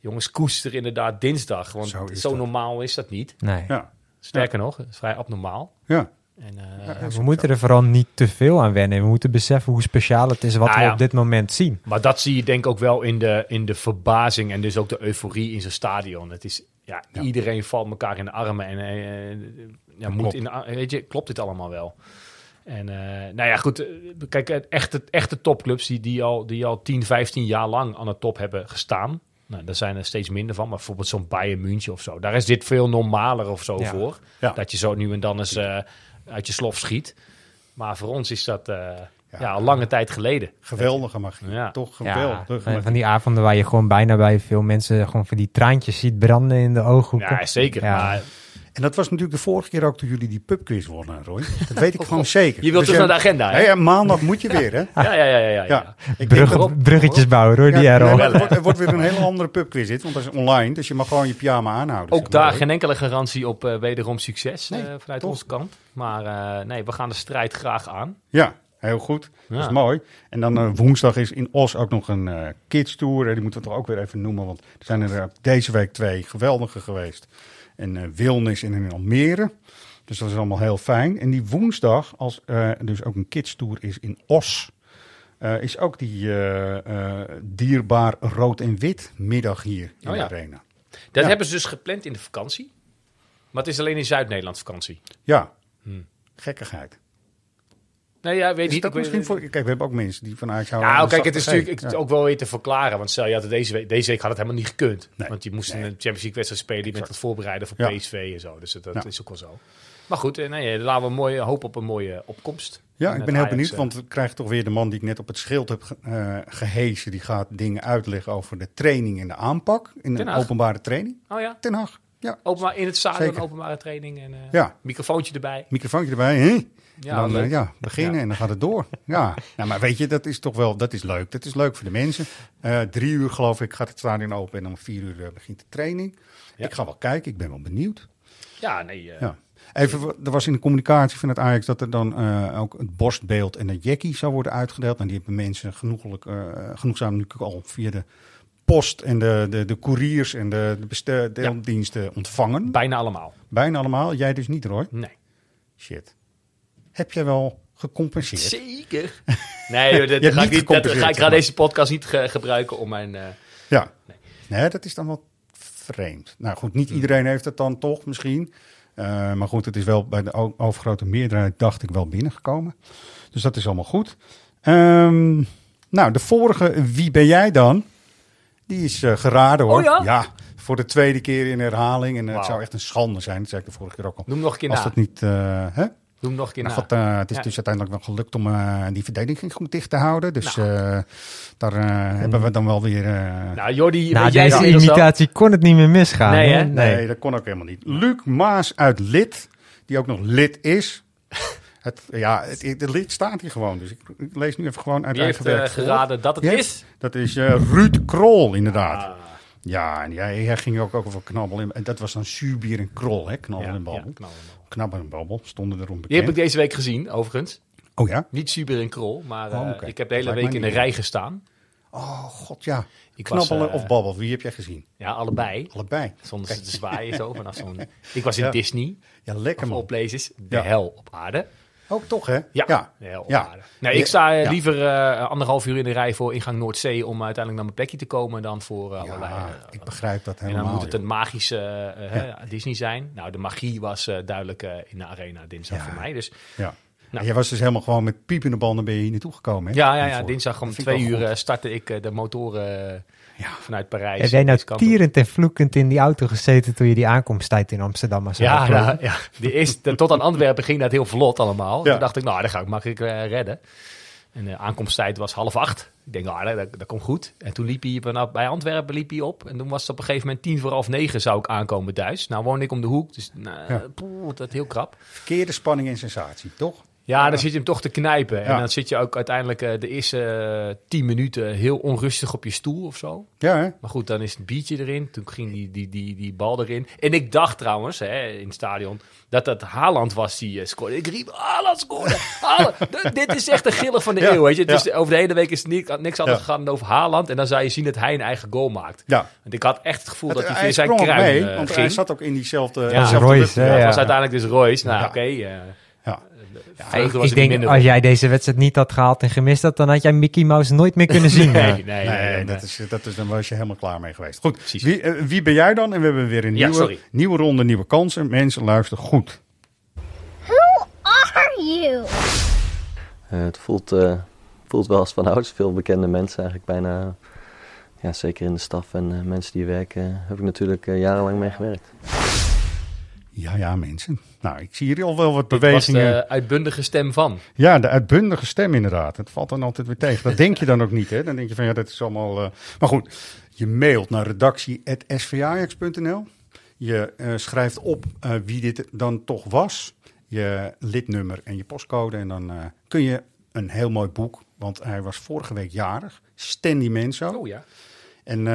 Jongens, koester inderdaad dinsdag. Want Zo zo, is dat. normaal is dat niet. nee. Ja, Sterker nog, het is vrij abnormaal. ja. En, eh, Ja, we moeten zo. er vooral niet te veel aan wennen. We moeten beseffen hoe speciaal het is wat Ah, we ja. op dit moment zien. Maar dat zie je denk ik ook wel in de, in de verbazing en dus ook de euforie in zo'n stadion. Het is, ja, Ja. iedereen valt elkaar in de armen en ja, moet klopt. in weet je, klopt dit allemaal wel? En eh, nou ja, goed, eh, kijk, echte, echte topclubs die, die, al, die al 10, 15 jaar lang aan de top hebben gestaan. Nou, daar zijn er steeds minder van, maar bijvoorbeeld zo'n Bayern München of zo. Daar is dit veel normaler of zo Ja. voor. Ja. Dat je zo nu en dan eens eh, uit je slof schiet. Maar voor ons is dat eh, Ja. ja. al lange tijd geleden. Geweldige magie. Ja. Toch Ja, geweldige en magie. van die avonden waar je gewoon bijna bij veel mensen gewoon van die traantjes ziet branden in de ooghoeken. Ja, zeker. Ja. Maar En dat was natuurlijk de vorige keer ook toen jullie die pubquiz wonnen, Roy. Dat weet ik gewoon zeker. je wilt Dus naar de agenda, hè? Ja, maandag moet je weer, hè? Ja, ja, ja, ja. ja, ik bruggetjes bouwen hoor, die er nee, het, wordt, het wordt weer een hele andere pubquiz dit, want dat is online. Dus je mag gewoon je pyjama aanhouden. Ook zeg maar. daar geen enkele garantie op eh, wederom succes Nee, eh, vanuit toch? onze kant. Maar eh, nee, we gaan de strijd graag aan. Ja, Heel goed. Dat is mooi. En dan woensdag is in Os ook nog een eh kids tour. Die moeten we toch ook weer even noemen. Want er zijn er deze week twee geweldige geweest. En eh Wilnis en in Almere. Dus dat is allemaal heel fijn. En die woensdag, als eh dus ook een kids tour is in Os. eh, is ook die dierbaar rood en wit middag hier in Oh ja. de arena. Dat Ja. hebben ze dus gepland in de vakantie. Maar het is alleen in Zuid-Nederland vakantie. Ja, Hmm. gekkigheid. Nee, ja, weet Is niet. dat Ik weet- misschien voor... Kijk, we hebben ook mensen die van Ajax houden. Ja, de kijk, het is natuurlijk ik- Ja. ook wel weer te verklaren. Want stel, je had het deze, week, deze week had het helemaal niet gekund. Nee. Want je moest een Champions League wedstrijd spelen. Je bent het voorbereiden voor Ja. PSV en zo. Dus dat Ja. is ook wel zo. Maar goed, eh, nee, laten we een mooie, hoop op een mooie opkomst. Ja, ik ben heel benieuwd, eh, want we krijgen toch weer de man die ik net op het schild heb eh, gehezen. Die gaat dingen uitleggen over de training en de aanpak in Haag. openbare training. Oh ja? Ten Haag, ja. Openbaar, in het stadion, openbare training en eh, Ja. microfoontje erbij. Microfoontje erbij, hè? Ja, dan eh, ja, beginnen Ja. en dan gaat het door. Ja, nou, maar weet je, dat is toch wel dat is leuk. Dat is leuk voor de mensen. Eh, drie uur geloof ik gaat het stadion open en om vier uur eh, begint de training. Ja. Ik ga wel kijken, ik ben wel benieuwd. Ja, nee. Ja. Even, er was in de communicatie van het Ajax dat er dan ook het borstbeeld en een jackie zou worden uitgedeeld. En die hebben mensen genoeglijk, genoegzaam nu al via de post en de, de, de couriers en de, de bestelldiensten ontvangen. Bijna allemaal. Bijna allemaal. Jij dus niet, Roy? Nee. Shit. Heb jij wel gecompenseerd? Zeker. Nee, joh, dat, Je ga ik, niet dat, ga ik ga deze podcast niet ge- gebruiken om mijn... eh, Ja. Nee. dat is dan wel vreemd. Nou goed, niet iedereen heeft het dan toch misschien. Eh, maar goed, het is wel bij de overgrote meerderheid, dacht ik, wel binnengekomen. Dus dat is allemaal goed. Ehm, nou, de vorige Wie ben jij dan? Die is eh, geraden hoor. Oh ja? voor de tweede keer in herhaling. En het zou echt een schande zijn. Dat zei ik de vorige keer ook al. Noem nog een keer Als na. dat niet... hè? Doe hem nog een keer Nou, na. eh, het is Ja. dus uiteindelijk wel gelukt om eh, die verdediging goed dicht te houden. Dus Nou. eh, daar eh, hebben we dan wel weer... eh, Nou, Jordi, jij deze imitatie kon het niet meer misgaan. Nee, hè? Nee, dat kon ook helemaal niet. Luc Maas uit Lid, die ook nog lid is. Het, ja, het, het lid staat hier gewoon. Dus ik, ik lees nu even gewoon uit Wie eigen heeft geraden dat het is? Dat is eh, Ruud Krol, inderdaad. Ah. Ja, en jij, jij ging ook over knabbel en, en dat was dan Zuurbier en Krol, hè? Knabbel en babbel. knabbel en babbel. En stonden erom Die heb bekend. ik deze week gezien, overigens. Oh ja? Niet Super in Krol, maar Oh, eh, ik heb de hele week in de rij gestaan. Oh, god ja. Ik was, Knabbelen eh, of babbel, wie heb jij gezien? Ja, allebei. Allebei. Zonder ze te zwaaien zo vanaf zo'n... Ik was in Ja. Disney. Ja, lekker man. places. De Ja. hel op aarde. Ook toch, hè? Ja, Ja. Nee, ik sta eh, liever eh, anderhalf uur in de rij voor ingang Noordzee... om uiteindelijk naar mijn plekje te komen dan voor eh, allerlei... ik begrijp dat en helemaal. dan moet het een magische Disney zijn. Nou, de magie was duidelijk in de arena dinsdag voor mij. Dus Ja. Nou. Jij was dus helemaal gewoon met piepende banden ben je hier naartoe gekomen, hè? ja, ja, ja, dinsdag om twee uur goed. startte ik de motoren eh, vanuit Parijs. Heb jij nou tierend en vloekend in die auto gezeten toen je die aankomsttijd in Amsterdam was Ja, nou, ja. De eerste, tot aan Antwerpen ging dat heel vlot allemaal. Ja. Toen dacht ik, nou, dat ga ik makkelijk eh, redden. En de aankomsttijd was half acht. Ik denk, nou, dat, dat komt goed. En toen liep hij vanaf bij Antwerpen liep hij op. En toen was het op een gegeven moment tien voor half negen zou ik aankomen thuis. Nou woon ik om de hoek, dus nou, Ja. poeh, dat heel krap. Verkeerde spanning en sensatie, toch? Ja, dan zit je hem toch te knijpen. En Ja. dan zit je ook uiteindelijk eh, de eerste eh, tien minuten heel onrustig op je stoel of zo. Ja, hè? Maar goed, dan is het biertje erin. Toen ging die, die, die, die bal erin. En ik dacht trouwens, hè, in het stadion, dat dat Haaland was die eh, scoorde. Ik riep, Haaland scoorde! Haaland! Dit is echt de giller van de Ja, eeuw, weet je. Dus ja. over de hele week is niet, niks anders Ja. gegaan dan over Haaland. En dan zou je zien dat hij een eigen goal maakt. Ja. Want ik had echt het gevoel dat Het- hij zijn kruin mee, want ging. hij zat ook in diezelfde... Ja. Royce, ja. was uiteindelijk dus Royce. Nou, Ja. oké. Ja. vreugde ik was ik denk, als op. jij deze wedstrijd niet had gehaald en gemist had, dan had jij Mickey Mouse nooit meer kunnen zien. Nee, Eh, nee, nee. Nee, nee, nee. Dat, is, dat is, dan was je helemaal klaar mee geweest. Goed, Precies. wie, eh, wie ben jij dan? En we hebben weer een Ja, nieuwe, sorry. nieuwe ronde, nieuwe kansen. Mensen, luister goed. Who are you? Eh, het voelt, eh, voelt wel als van ouds. Veel bekende mensen eigenlijk bijna. Ja, zeker in de staf en eh, mensen die werken, heb ik natuurlijk eh, jarenlang mee gewerkt. Ja, ja, mensen. Nou, ik zie hier al wel wat Dit was bewegingen. de uitbundige stem van. Ja, de uitbundige stem inderdaad. Het valt dan altijd weer tegen. Dat denk je dan ook niet, hè? Dan denk je van, ja, dat is allemaal... eh, Maar goed, je mailt naar redactie.svajax.nl. Je eh, schrijft op eh, wie dit dan toch was. Je lidnummer en je postcode. En dan kun je een heel mooi boek... Want hij was vorige week jarig. Stanley Menzo. Oh ja. En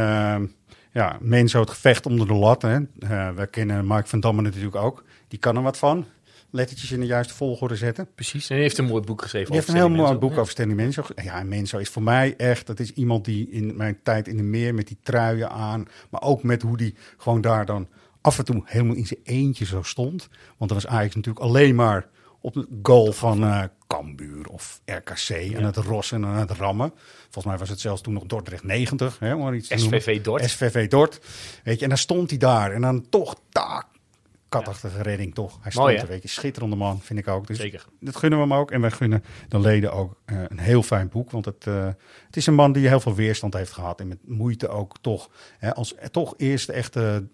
ja, Menzo het gevecht onder de lat. Hè. Eh, we kennen Mark van Damme natuurlijk ook. Die kan er wat van. lettertjes in de juiste volgorde zetten. Precies, en hij heeft een mooi boek geschreven heeft een heel mooi boek over Stanley Menzo. Ja, en Menzo is voor mij echt, dat is iemand die in mijn tijd in de meer met die truien aan, maar ook met hoe die gewoon daar dan af en toe helemaal in zijn eentje zo stond. Want dan was Ajax natuurlijk alleen maar op de goal van eh Cambuur of RKC aan het rossen en het rammen. Volgens mij was het zelfs toen nog Dordrecht 90. Hè, om maar iets te noemen. SVV Dort. SVV Dort. Weet je, en dan stond hij daar en dan toch taak. Katachtige redding toch. Hij stond Mooi, hè? er, weet je. Schitterende man, vind ik ook. Dus Zeker. Dat gunnen we hem ook. En wij gunnen de leden ook eh, een heel fijn boek. Want het, eh, het is een man die heel veel weerstand heeft gehad. En met moeite ook toch. Hè, als toch eerste echte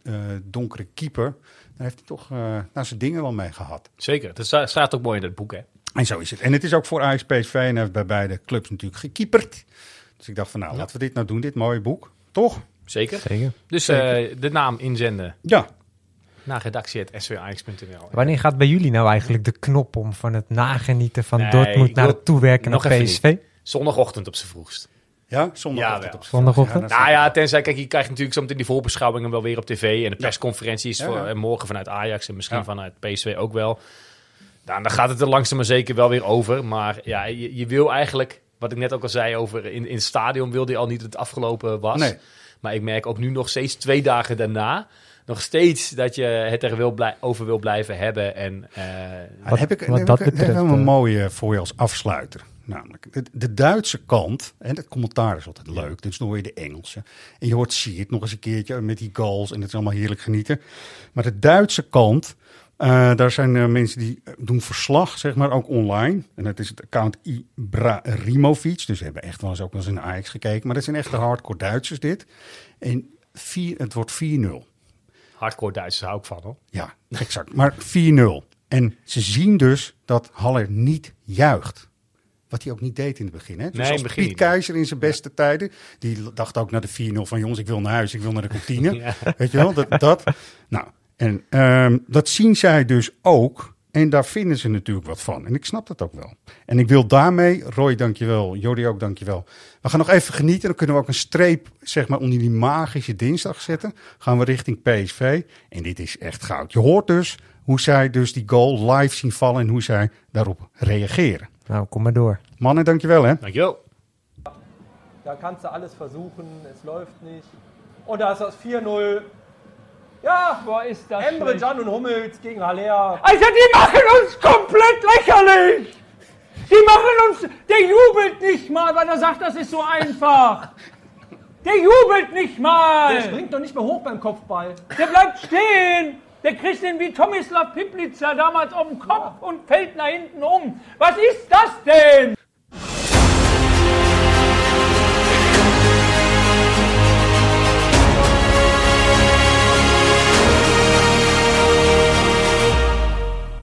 donkere keeper. Dan heeft hij toch eh nou, zijn dingen wel mee gehad. Zeker, dat sta- staat ook mooi in het boek, hè? En zo is het. En het is ook voor Ajax PSV. En heeft bij beide clubs natuurlijk gekieperd. Dus ik dacht van nou, laten we dit nou doen. Dit mooie boek. Toch? Zeker. Zeker. Dus Zeker. eh, de naam inzenden Ja. naar redactie.swax.nl. Wanneer gaat bij jullie nou eigenlijk de knop om van het nagenieten van Nee, Dortmund naar het toewerken naar PSV? Zondagochtend op z'n vroegst. Ja, zondagochtend wel. op Zondagochtend? Ja, Nou ja, tenzij, kijk, je krijgt natuurlijk zometeen die voorbeschouwingen wel weer op tv. En de persconferentie is Ja, voor, ja. eh, morgen vanuit Ajax en misschien Ja. vanuit PSV ook wel. Nou, dan gaat het er langzaam maar zeker wel weer over. Maar ja, je, je wil eigenlijk, wat ik net ook al zei over in, in het stadion, wilde je al niet dat het afgelopen was. Nee. Maar ik merk ook nu nog steeds twee dagen daarna, nog steeds dat je het er wil blij- over wil blijven hebben. En, eh, Ja, dan heb ik, dan heb ik- dan heb ik een mooie voor je als afsluiter. Namelijk, de, de Duitse kant, en het commentaar is altijd leuk, dus dan hoor je de Engelse. En je hoort Siert nog eens een keertje met die goals en het is allemaal heerlijk genieten. Maar de Duitse kant, eh, daar zijn eh, mensen die eh, doen verslag, zeg maar, ook online. En dat is het account Ibrahimovic, dus hebben echt wel eens ook wel eens in Ajax gekeken. Maar dat zijn echte hardcore Duitsers dit. En vier, het wordt 4-0. hardcore Duitsers hou ik van, hoor. Ja, exact. Maar 4-0. En ze zien dus dat Haller niet juicht. Wat hij ook niet deed in het begin. Hè? Dus Nee, in als het begin Piet niet. Keizer in zijn beste tijden. Die dacht ook naar de 4-0 van jongens, ik wil naar huis, ik wil naar de kantine. Ja. Weet je wel, dat. dat. Nou, en ehm, dat zien zij dus ook. En daar vinden ze natuurlijk wat van. En ik snap dat ook wel. En ik wil daarmee, Roy dankjewel, Jody ook dankjewel. We gaan nog even genieten. Dan kunnen we ook een streep zeg maar, onder die magische dinsdag zetten. Gaan we richting PSV. En dit is echt goud. Je hoort dus hoe zij dus die goal live zien vallen. En hoe zij daarop reageren. Nou, kom maar door. Mannen, dankjewel hè. Dankjewel. Da kannst du alles versuchen, es läuft nicht. Und da ist das 4-0. Ja, Boah, ist das Emre schlecht. Can und Hummels gegen Haller. Alter, die machen uns komplett lächerlich! Die machen uns. Der jubelt nicht mal, weil er sagt, das ist so einfach. Der jubelt nicht mal! Der springt doch nicht mehr hoch beim Kopfball. Der bleibt stehen! Der kriegt den wie Tomislav Piplica damals auf den Kopf und fällt nach hinten um. Was ist das denn?